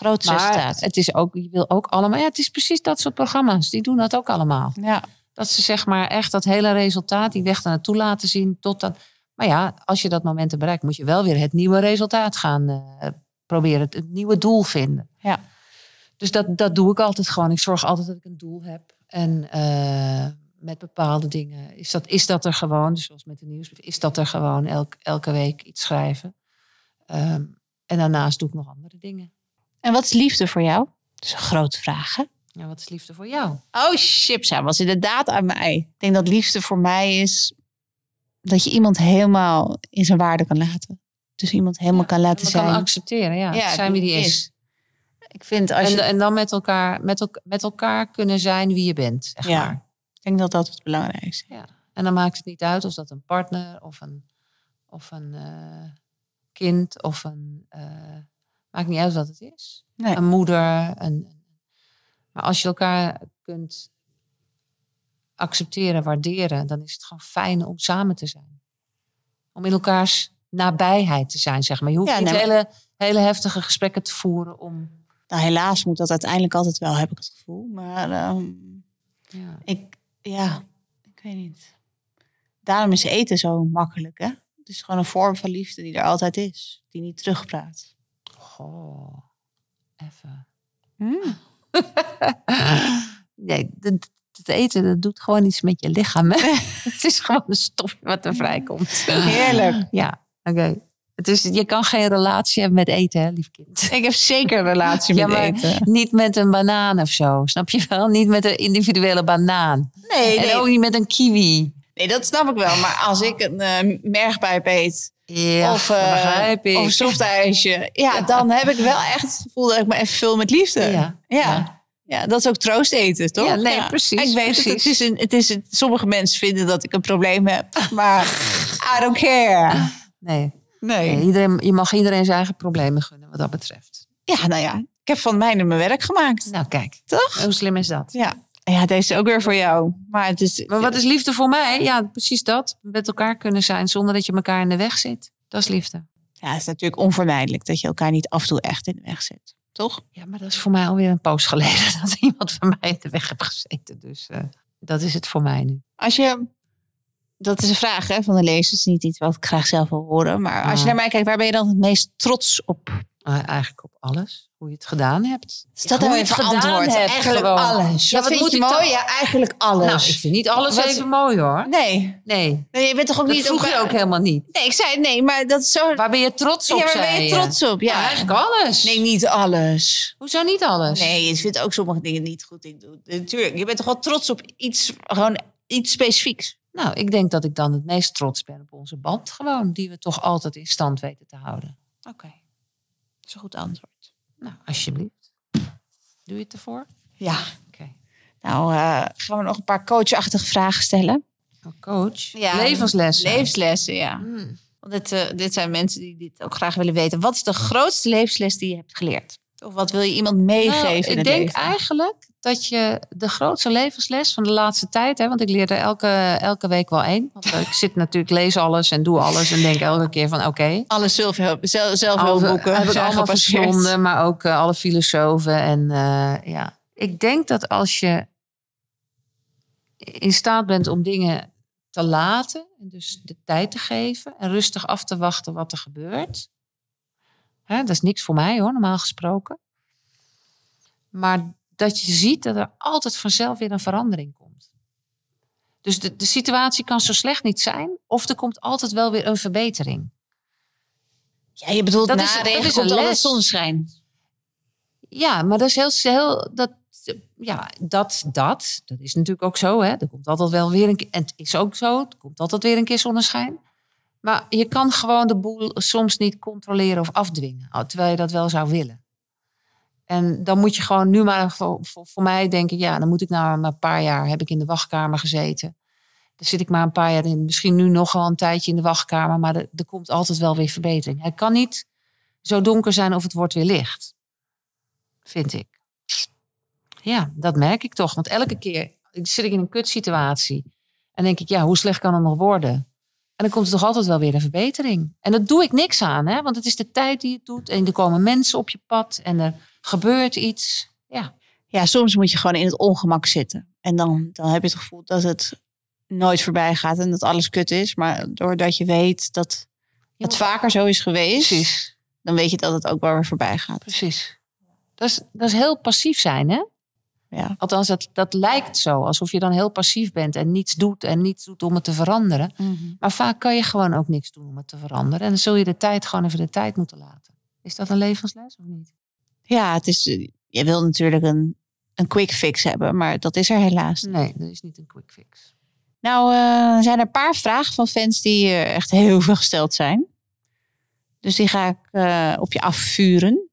Groot Maar resultaat. het is ook, je wil ook allemaal, ja, het is precies dat soort programma's. Die doen dat ook allemaal. Ja. Dat ze zeg maar echt dat hele resultaat, die weg naartoe laten zien. Tot dan, maar ja, als je dat moment bereikt, moet je wel weer het nieuwe resultaat gaan eh, proberen. Het, het nieuwe doel vinden. Ja. Dus dat, dat doe ik altijd gewoon. Ik zorg altijd dat ik een doel heb. En eh, met bepaalde dingen is dat, is dat er gewoon. Dus zoals met de nieuwsbrief, is dat er gewoon elk, elke week iets schrijven. Ehm, en daarnaast doe ik nog andere dingen. En wat is liefde voor jou? Dat is een grote vraag, hè? Ja, wat is liefde voor jou? Oh, chips, hij was inderdaad aan mij. Ik denk dat liefde voor mij is dat je iemand helemaal in zijn waarde kan laten. Dus iemand helemaal kan laten zijn. kan accepteren, ja. zijn wie die is. Ik vind als En, je... en dan met elkaar, met, elk- met elkaar kunnen zijn wie je bent. Echt Ja. waar. Ik denk dat dat het belangrijkste is. Ja. En dan maakt het niet uit of dat een partner of een, of een eh, kind of een. eh, maakt niet uit wat het is. Nee. Een moeder. Een, maar als je elkaar kunt accepteren, waarderen, dan is het gewoon fijn om samen te zijn. Om in elkaars nabijheid te zijn, zeg maar. Je hoeft Ja, niet nee, maar- hele, hele heftige gesprekken te voeren om. Nou, helaas moet dat uiteindelijk altijd wel, heb ik het gevoel. Maar ehm, Ja. ik, ja, ik weet niet. Daarom is eten zo makkelijk, hè? Het is gewoon een vorm van liefde die er altijd is. Die niet terugpraat. Goh, even. Mm. Nee, het, het eten dat doet gewoon iets met je lichaam. Hè? het is gewoon een stofje wat er vrijkomt. Heerlijk. Ja, oké. Is, je kan geen relatie hebben met eten, hè, lief kind. Ik heb zeker een relatie Ja, met maar eten. niet met een banaan of zo. Snap je wel? Niet met een individuele banaan. Nee, En nee, ook niet met een kiwi. nee, dat snap ik wel. Maar als ik een eh, mergpijp eet Ja, of, begrijp ik. of ja, dan heb ik wel echt het gevoel dat ik me even vul met liefde. Ja. ja. Ja, dat is ook troost eten, toch? Ja, nee, precies, Ik weet het, het is een, het is een, sommige mensen vinden dat ik een probleem heb, maar I don't care. Nee, Nee. nee, iedereen, je mag iedereen zijn eigen problemen gunnen wat dat betreft. Ja, nou ja, ik heb van mijne mijn werk gemaakt. Nou, kijk. Toch? Hoe slim is dat? Ja. Ja, deze is ook weer voor jou. Maar het is... Maar wat is liefde voor mij? Ja, precies dat. Met elkaar kunnen zijn zonder dat je elkaar in de weg zit. Dat is liefde. Ja, het is natuurlijk onvermijdelijk dat je elkaar niet af en toe echt in de weg zit. Toch? Ja, maar dat is voor mij alweer een poos geleden dat iemand van mij in de weg heeft gezeten. Dus eh, dat is het voor mij nu. Als je... Dat is een vraag hè, van de lezers. Niet iets wat ik graag zelf wil horen. Maar als je naar mij kijkt, waar ben je dan het meest trots op? Eh, eigenlijk op alles. Hoe je het gedaan hebt. Dat hoe nou je het gedaan hebt, Eigenlijk gewoon. alles. Ja, wat wat vind moet je ik mooi? Ja, eigenlijk alles. Nou, ik vind niet alles Wat- even mooi hoor. Nee. Nee, nee, je bent toch ook dat niet... vroeg je ook helemaal niet. Nee, ik zei nee, maar dat is zo... Waar ben je trots op, ja, waar ben je trots op? Ja, Nou, eigenlijk alles. Nee, niet alles. Hoezo niet alles? Nee, je vindt ook sommige dingen niet goed in doen. Natuurlijk, je bent toch wel trots op iets, gewoon iets specifieks. Nou, ik denk dat ik dan het meest trots ben op onze band gewoon. Die we toch altijd in stand weten te houden. Oké, is een goed antwoord. Nou, alsjeblieft. Doe je het ervoor? Ja. Oké. Nou, eh, gaan we nog een paar coachachtige vragen stellen. Oh, coach. Ja, Levenslessen. Levenslessen, ja. Hmm. Want dit, eh, dit zijn mensen die dit ook graag willen weten. Wat is de grootste levensles die je hebt geleerd? Of wat wil je iemand meegeven Nou, in ik het denk leven? eigenlijk dat je de grootste levensles van de laatste tijd, hè, want ik leer er elke, elke week wel één. Want ik zit natuurlijk, lees alles en doe alles en denk elke keer van oké. Alle zelfhulp, zelf, zelfhulpboeken heb ik allemaal verslonden, maar ook eh, alle filosofen. En eh, ja, ik denk dat als je in staat bent om dingen te laten, en dus de tijd te geven en rustig af te wachten wat er gebeurt. Hè, dat is niks voor mij hoor, normaal gesproken. Maar dat je ziet dat er altijd vanzelf weer een verandering komt. Dus de, de situatie kan zo slecht niet zijn, of er komt altijd wel weer een verbetering. Ja, je bedoelt Dat na is- dat regen is komt een altijd les. zonneschijn. Ja, maar dat is heel, heel dat, ja, dat, dat, dat is natuurlijk ook zo. Hè? Er komt altijd wel weer een keer, en het is ook zo, er komt altijd weer een keer zonneschijn. Maar je kan gewoon de boel soms niet controleren of afdwingen, terwijl je dat wel zou willen. En dan moet je gewoon nu maar voor, voor, voor mij denken, ja, dan moet ik nou een paar jaar, heb ik in de wachtkamer gezeten. Dan zit ik maar een paar jaar in, misschien nu nog wel een tijdje in de wachtkamer, maar er komt altijd wel weer verbetering. Het kan niet zo donker zijn of het wordt weer licht vind ik. Ja, dat merk ik toch. Want elke keer zit ik in een kutsituatie. En denk ik, ja, hoe slecht kan het nog worden? En dan komt er toch altijd wel weer een verbetering. En daar doe ik niks aan, hè? want het is de tijd die het doet. En er komen mensen op je pad en er gebeurt iets. Ja, Ja, soms moet je gewoon in het ongemak zitten. En dan, dan heb je het gevoel dat het nooit voorbij gaat en dat alles kut is. Maar doordat je weet dat het vaker zo is geweest, precies. dan weet je dat het ook wel weer voorbij gaat. Precies. Dat is, dat is heel passief zijn, hè? Ja. Althans, dat, dat lijkt zo. Alsof je dan heel passief bent en niets doet en niets doet om het te veranderen. Maar vaak kan je gewoon ook niks doen om het te veranderen. En dan zul je de tijd gewoon even de tijd moeten laten. Is dat een levensles of niet? Ja, het is, eh, je wil natuurlijk een, een quick fix hebben, maar dat is er helaas. Nee, dat is niet een quick fix. Nou, eh, er zijn er een paar vragen van fans die eh, echt heel veel gesteld zijn. Dus die ga ik op je afvuren.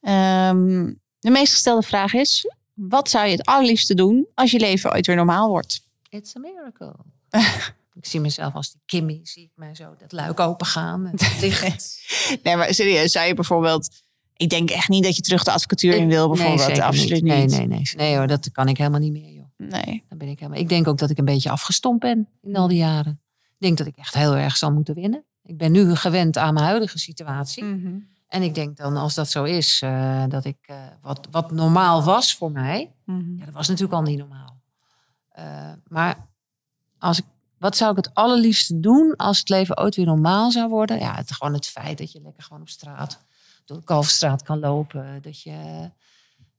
Ehm, de meest gestelde vraag is: wat zou je het allerliefste doen als je leven ooit weer normaal wordt? It's a miracle. ik zie mezelf als die Kimmy. Zie ik mij zo dat luik open gaan. En het licht. Nee, maar serieus, zou je bijvoorbeeld. Ik denk echt niet dat je terug de advocatuur in wil, bijvoorbeeld. Nee, Absoluut niet. Nee, nee, nee. Nee hoor, dat kan ik helemaal niet meer, joh. Nee. Dan ben ik, helemaal... ik denk ook dat ik een beetje afgestompt ben in al die jaren. Ik denk dat ik echt heel erg zal moeten winnen. Ik ben nu gewend aan mijn huidige situatie. En ik denk dan, als dat zo is, eh, dat ik eh, wat, wat normaal was voor mij. Mhm. Ja, dat was natuurlijk al niet normaal. Eh, maar als ik, wat zou ik het allerliefste doen als het leven ooit weer normaal zou worden? Ja, het, gewoon het feit dat je lekker gewoon op straat, door de Kalverstraat kan lopen. Dat je,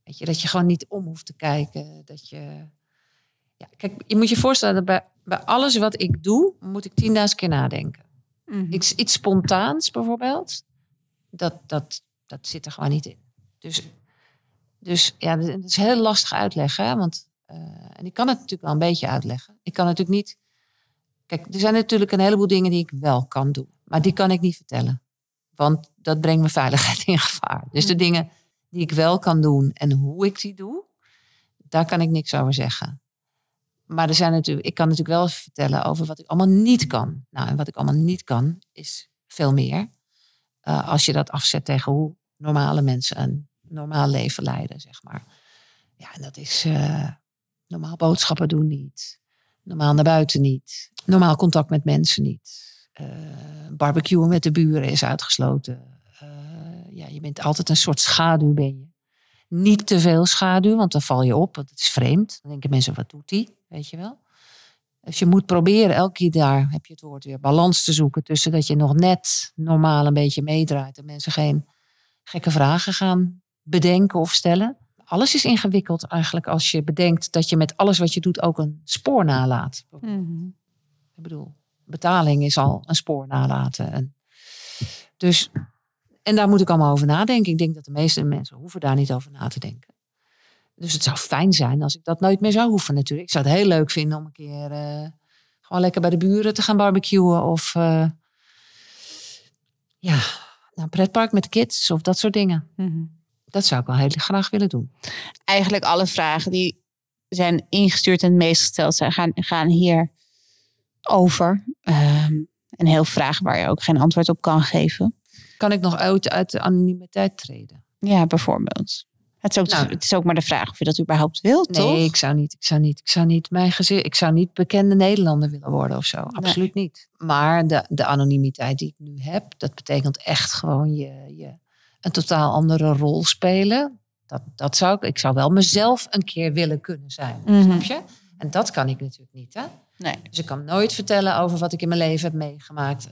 weet je, dat je gewoon niet om hoeft te kijken. Dat je, ja, kijk, je moet je voorstellen dat bij, bij alles wat ik doe, moet ik tienduizend keer nadenken. Mhm. Iets, iets spontaans bijvoorbeeld, dat, dat, dat zit er gewoon niet in. Dus, dus ja, het is heel lastig uitleggen. Hè? Want, eh, en ik kan het natuurlijk wel een beetje uitleggen. Ik kan natuurlijk niet... Kijk, er zijn natuurlijk een heleboel dingen die ik wel kan doen. Maar die kan ik niet vertellen. Want dat brengt mijn veiligheid in gevaar. Dus de dingen die ik wel kan doen en hoe ik die doe, daar kan ik niks over zeggen. Maar er zijn natuurlijk, ik kan natuurlijk wel vertellen over wat ik allemaal niet kan. Nou, en wat ik allemaal niet kan, is veel meer. Eh, als je dat afzet tegen hoe normale mensen een normaal leven leiden, zeg maar. Ja, en dat is eh, normaal boodschappen doen niet. Normaal naar buiten niet. Normaal contact met mensen niet. Eh barbecuen met de buren is uitgesloten. Ja, je bent altijd een soort schaduw, ben je. Niet te veel schaduw, want dan val je op, want het is vreemd. Dan denken mensen, wat doet die? Weet je wel? Dus je moet proberen, elke keer daar heb je het woord weer, balans te zoeken tussen dat je nog net normaal een beetje meedraait en mensen geen gekke vragen gaan bedenken of stellen. Alles is ingewikkeld eigenlijk als je bedenkt dat je met alles wat je doet ook een spoor nalaat. Mhm. Ik bedoel, betaling is al een spoor nalaten. En dus, en daar moet ik allemaal over nadenken. Ik denk dat de meeste mensen hoeven daar niet over na te denken. Dus het zou fijn zijn als ik dat nooit meer zou hoeven natuurlijk. Ik zou het heel leuk vinden om een keer eh, gewoon lekker bij de buren te gaan barbecuen. Of eh, ja, naar een pretpark met de kids of dat soort dingen. Mhm. Dat zou ik wel heel graag willen doen. Eigenlijk alle vragen die zijn ingestuurd en het meest gesteld zijn, gaan, gaan hier over. Ehm, en heel vragen waar je ook geen antwoord op kan geven. Kan ik nog uit, uit de anonimiteit treden? Ja, bijvoorbeeld. Het is, ook, Nou. het is ook maar de vraag of je dat überhaupt wilt, toch? Nee, ik zou niet. Ik zou niet. Ik zou niet mijn gezin. Ik zou niet bekende Nederlander willen worden of zo. Absoluut niet. Maar de, de anonimiteit die ik nu heb, dat betekent echt gewoon je, je een totaal andere rol spelen. Dat, dat zou ik. Ik zou wel mezelf een keer willen kunnen zijn. Mhm. Snap je? En dat kan ik natuurlijk niet. Hè? Nee. Dus ik kan nooit vertellen over wat ik in mijn leven heb meegemaakt.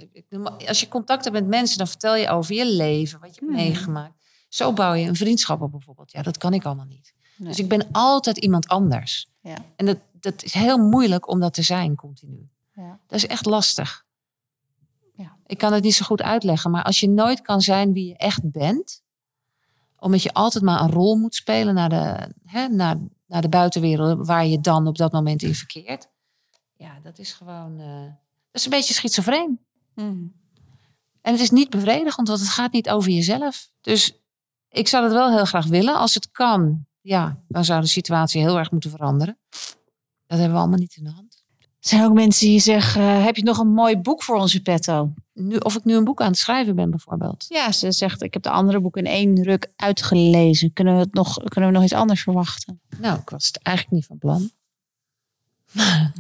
Als je contact hebt met mensen, dan vertel je over je leven, wat je hebt Mhm. meegemaakt. Zo bouw je een vriendschap op bijvoorbeeld. Ja, dat kan ik allemaal niet. Nee. Dus ik ben altijd iemand anders. Ja. En dat, dat is heel moeilijk om dat te zijn continu. Ja. Dat is echt lastig. Ja. Ik kan het niet zo goed uitleggen, maar als je nooit kan zijn wie je echt bent, omdat je altijd maar een rol moet spelen naar de, hè, naar, naar de buitenwereld waar je dan op dat moment in verkeert. Ja, dat is gewoon. eh, dat is een beetje schizofreen. Mhm. En het is niet bevredigend, want het gaat niet over jezelf. Dus ik zou het wel heel graag willen. Als het kan, ja, dan zou de situatie heel erg moeten veranderen. Dat hebben we allemaal niet in de hand. Er zijn ook mensen die zeggen, eh, heb je nog een mooi boek voor onze petto? Nu, of ik nu een boek aan het schrijven ben, bijvoorbeeld. Ja, ze zegt, ik heb de andere boeken in één ruk uitgelezen. Kunnen we, het nog, kunnen we nog iets anders verwachten? Nou, ik was het eigenlijk niet van plan.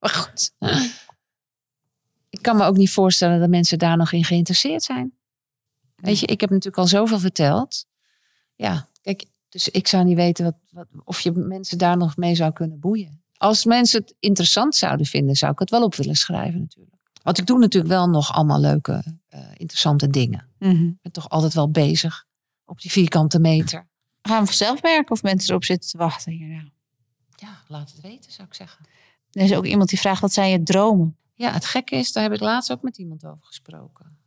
maar goed. Ik kan me ook niet voorstellen dat mensen daar nog in geïnteresseerd zijn. Weet je, ik heb natuurlijk al zoveel verteld. Ja, kijk, dus ik zou niet weten wat, wat, of je mensen daar nog mee zou kunnen boeien. Als mensen het interessant zouden vinden, zou ik het wel op willen schrijven natuurlijk. Want ik doe natuurlijk wel nog allemaal leuke, eh, interessante dingen. Ik ben toch altijd wel bezig op die vierkante meter. Gaan we vanzelf merken of mensen erop zitten te wachten hier? Ja, laat het weten, zou ik zeggen. Er is ook iemand die vraagt, wat zijn je dromen? Ja, het gekke is, daar heb ik laatst ook met iemand over gesproken.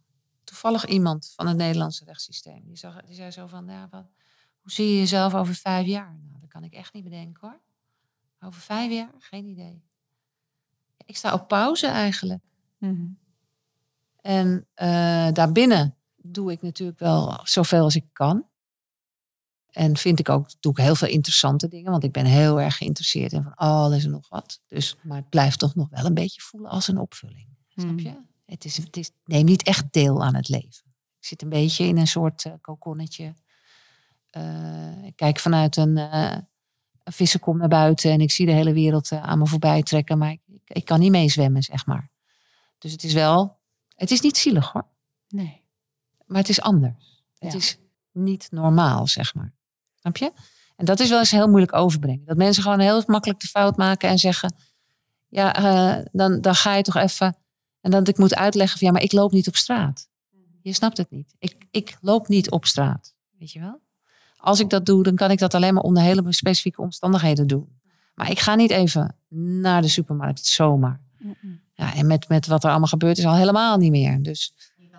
Toevallig iemand van het Nederlandse rechtssysteem. Die, zag, die zei zo van, ja, wat, hoe zie je jezelf over vijf jaar? Nou, dat kan ik echt niet bedenken hoor. Over vijf jaar? Geen idee. Ik sta op pauze eigenlijk. En eh, daarbinnen doe ik natuurlijk wel zoveel als ik kan. En vind ik ook, doe ik heel veel interessante dingen. Want ik ben heel erg geïnteresseerd in van alles en nog wat. Dus, maar het blijft toch nog wel een beetje voelen als een opvulling. Snap je? Het is, het is, neem niet echt deel aan het leven. Ik zit een beetje in een soort uh, kokonnetje. Uh, ik kijk vanuit een, uh, een vissenkom naar buiten. En ik zie de hele wereld uh, aan me voorbij trekken. Maar ik, ik, kan niet meezwemmen, zeg maar. Dus het is wel... Het is niet zielig hoor. Nee. Maar het is anders. Het is niet normaal, zeg maar. Snap je? En dat is wel eens heel moeilijk overbrengen. Dat mensen gewoon heel makkelijk de fout maken en zeggen... Ja, eh, dan, dan ga je toch even... En dat ik moet uitleggen van ja, maar ik loop niet op straat. Je snapt het niet. Ik, ik loop niet op straat. Weet je wel? Als ik dat doe, dan kan ik dat alleen maar onder hele specifieke omstandigheden doen. Maar ik ga niet even naar de supermarkt zomaar. Ja, en met, met wat er allemaal gebeurt is al helemaal niet meer. Dus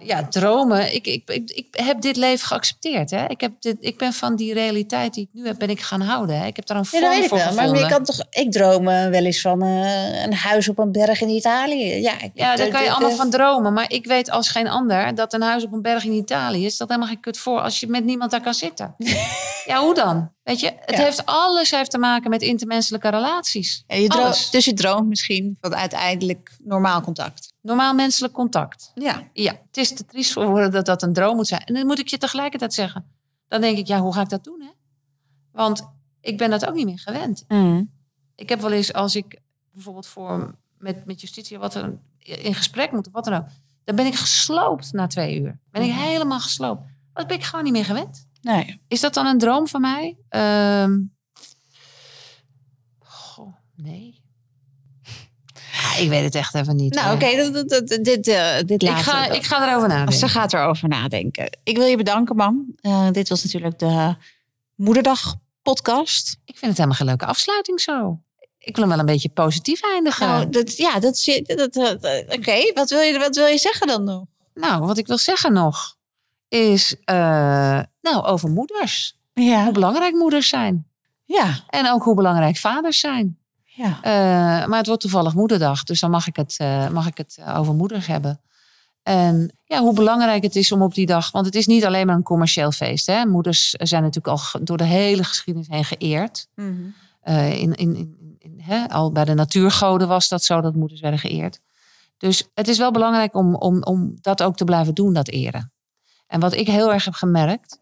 ja, dromen. Ik, ik, ik, ik heb dit leven geaccepteerd. Hè? Ik, heb dit, ik ben van die realiteit die ik nu heb, ben ik gaan houden. Hè? Ik heb daar een vorm voor wel. Maar gevonden. je kan toch, ik droom eh, wel eens van eh, een huis op een berg in Italië. Ja, ik, Ja, daar kan je allemaal van dromen. Maar ik weet als geen ander dat een huis op een berg in Italië is dat helemaal geen kut voor als je met niemand daar kan zitten. ja, hoe dan? Weet je, het Ja. heeft alles heeft te maken met intermenselijke relaties. Ja, je droom- dus je droomt misschien van uiteindelijk normaal contact. Normaal menselijk contact. Ja. Ja, het is te triest voor woorden dat dat een droom moet zijn. En dan moet ik je tegelijkertijd zeggen. dan denk ik, ja, hoe ga ik dat doen? Hè? Want ik ben dat ook niet meer gewend. Mm. Ik heb wel eens als ik bijvoorbeeld voor met, met justitie wat er in gesprek moet of wat dan ook, dan ben ik gesloopt na twee uur. Ben ik helemaal gesloopt. Dat ben ik gewoon niet meer gewend. Nee. Is dat dan een droom van mij? Ehm, goh, nee. Ja, ik weet het echt even niet. Nou, oké, dat- dit, eh, dit Ik laten ga, ik ga erover nadenken. Ze gaat erover nadenken. Ik wil je bedanken, mam. Eh, dit was natuurlijk de Moederdag podcast. Ik vind het helemaal geen leuke afsluiting zo. Ik wil hem wel een beetje positief eindigen. Nou, dat, ja, dat, is- dat, dat, oké. Wat, wil je, wat wil je zeggen dan nog? Nou, wat ik wil zeggen nog is eh, nou, over moeders. Ja, Hoe belangrijk moeders zijn. ja, En ook hoe belangrijk vaders zijn. Ja. Eh, maar het wordt toevallig moederdag, dus dan mag ik het, eh, mag ik het eh, over moeders hebben. En ja, hoe belangrijk het is om op die dag, want het is niet alleen maar een commercieel feest. Hè? Moeders zijn natuurlijk al door de hele geschiedenis heen geëerd. Eh, in, in, in, in, hè? Al bij de natuurgoden was dat zo, dat moeders werden geëerd. Dus het is wel belangrijk om, om, om dat ook te blijven doen, dat eren. En wat ik heel erg heb gemerkt.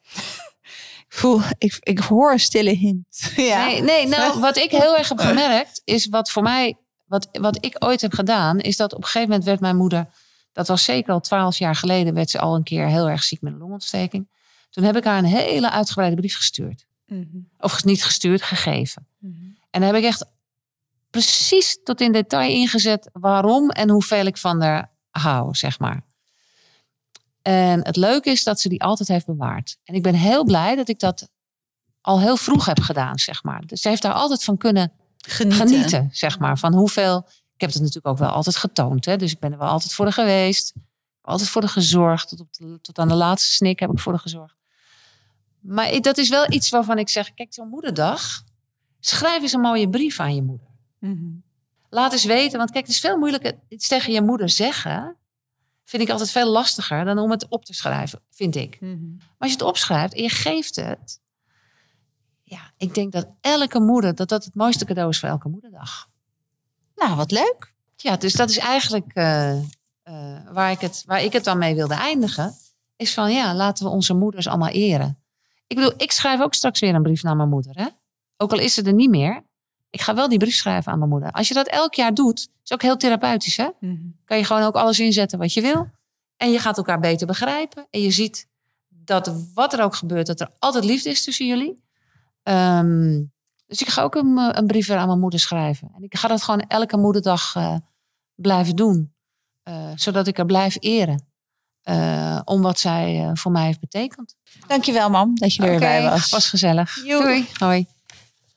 Ik, voel, ik, ik hoor een stille hint. Ja. Nee, nee, nou, wat ik heel erg heb gemerkt, is wat voor mij, wat, wat ik ooit heb gedaan, is dat op een gegeven moment werd mijn moeder, dat was zeker al twaalf jaar geleden, werd ze al een keer heel erg ziek met een longontsteking. Toen heb ik haar een hele uitgebreide brief gestuurd. Mhm. Of niet gestuurd, gegeven. Mhm. En daar heb ik echt precies tot in detail ingezet waarom en hoeveel ik van haar hou, zeg maar. En het leuke is dat ze die altijd heeft bewaard. En ik ben heel blij dat ik dat al heel vroeg heb gedaan, zeg maar. Dus ze heeft daar altijd van kunnen Genieten. genieten, zeg maar. Van hoeveel. Ik heb het natuurlijk ook wel altijd getoond. Hè? Dus ik ben er wel altijd voor geweest. Altijd voor haar gezorgd. Tot, op de- tot aan de laatste snik heb ik voor haar gezorgd. Maar ik- dat is wel iets waarvan ik zeg: kijk, zo'n moederdag. Schrijf eens een mooie brief aan je moeder. Mhm. Laat eens weten. Want kijk, het is veel moeilijker. Iets tegen je moeder zeggen. Vind ik altijd veel lastiger dan om het op te schrijven, vind ik. Mhm. Maar als je het opschrijft en je geeft het. Ja, ik denk dat elke moeder, dat dat het mooiste cadeau is voor elke moederdag. Nou, wat leuk. Ja, dus dat is eigenlijk eh, eh, waar, ik het, waar ik het dan mee wilde eindigen. Is van ja, laten we onze moeders allemaal eren. Ik bedoel, ik schrijf ook straks weer een brief naar mijn moeder. Hè? Ook al is ze er niet meer. Ik ga wel die brief schrijven aan mijn moeder. Als je dat elk jaar doet, is ook heel therapeutisch. Hè? Kan je gewoon ook alles inzetten wat je wil. En je gaat elkaar beter begrijpen. En je ziet dat wat er ook gebeurt, dat er altijd liefde is tussen jullie. Ehm, dus ik ga ook een, eh, een brief weer aan mijn moeder schrijven. En ik ga dat gewoon elke moederdag eh, blijven doen. Eh, zodat ik haar blijf eren. om wat zij voor mij heeft betekend. Dankjewel, mam, dat je er weer bij was. was gezellig. Doei. Hoi.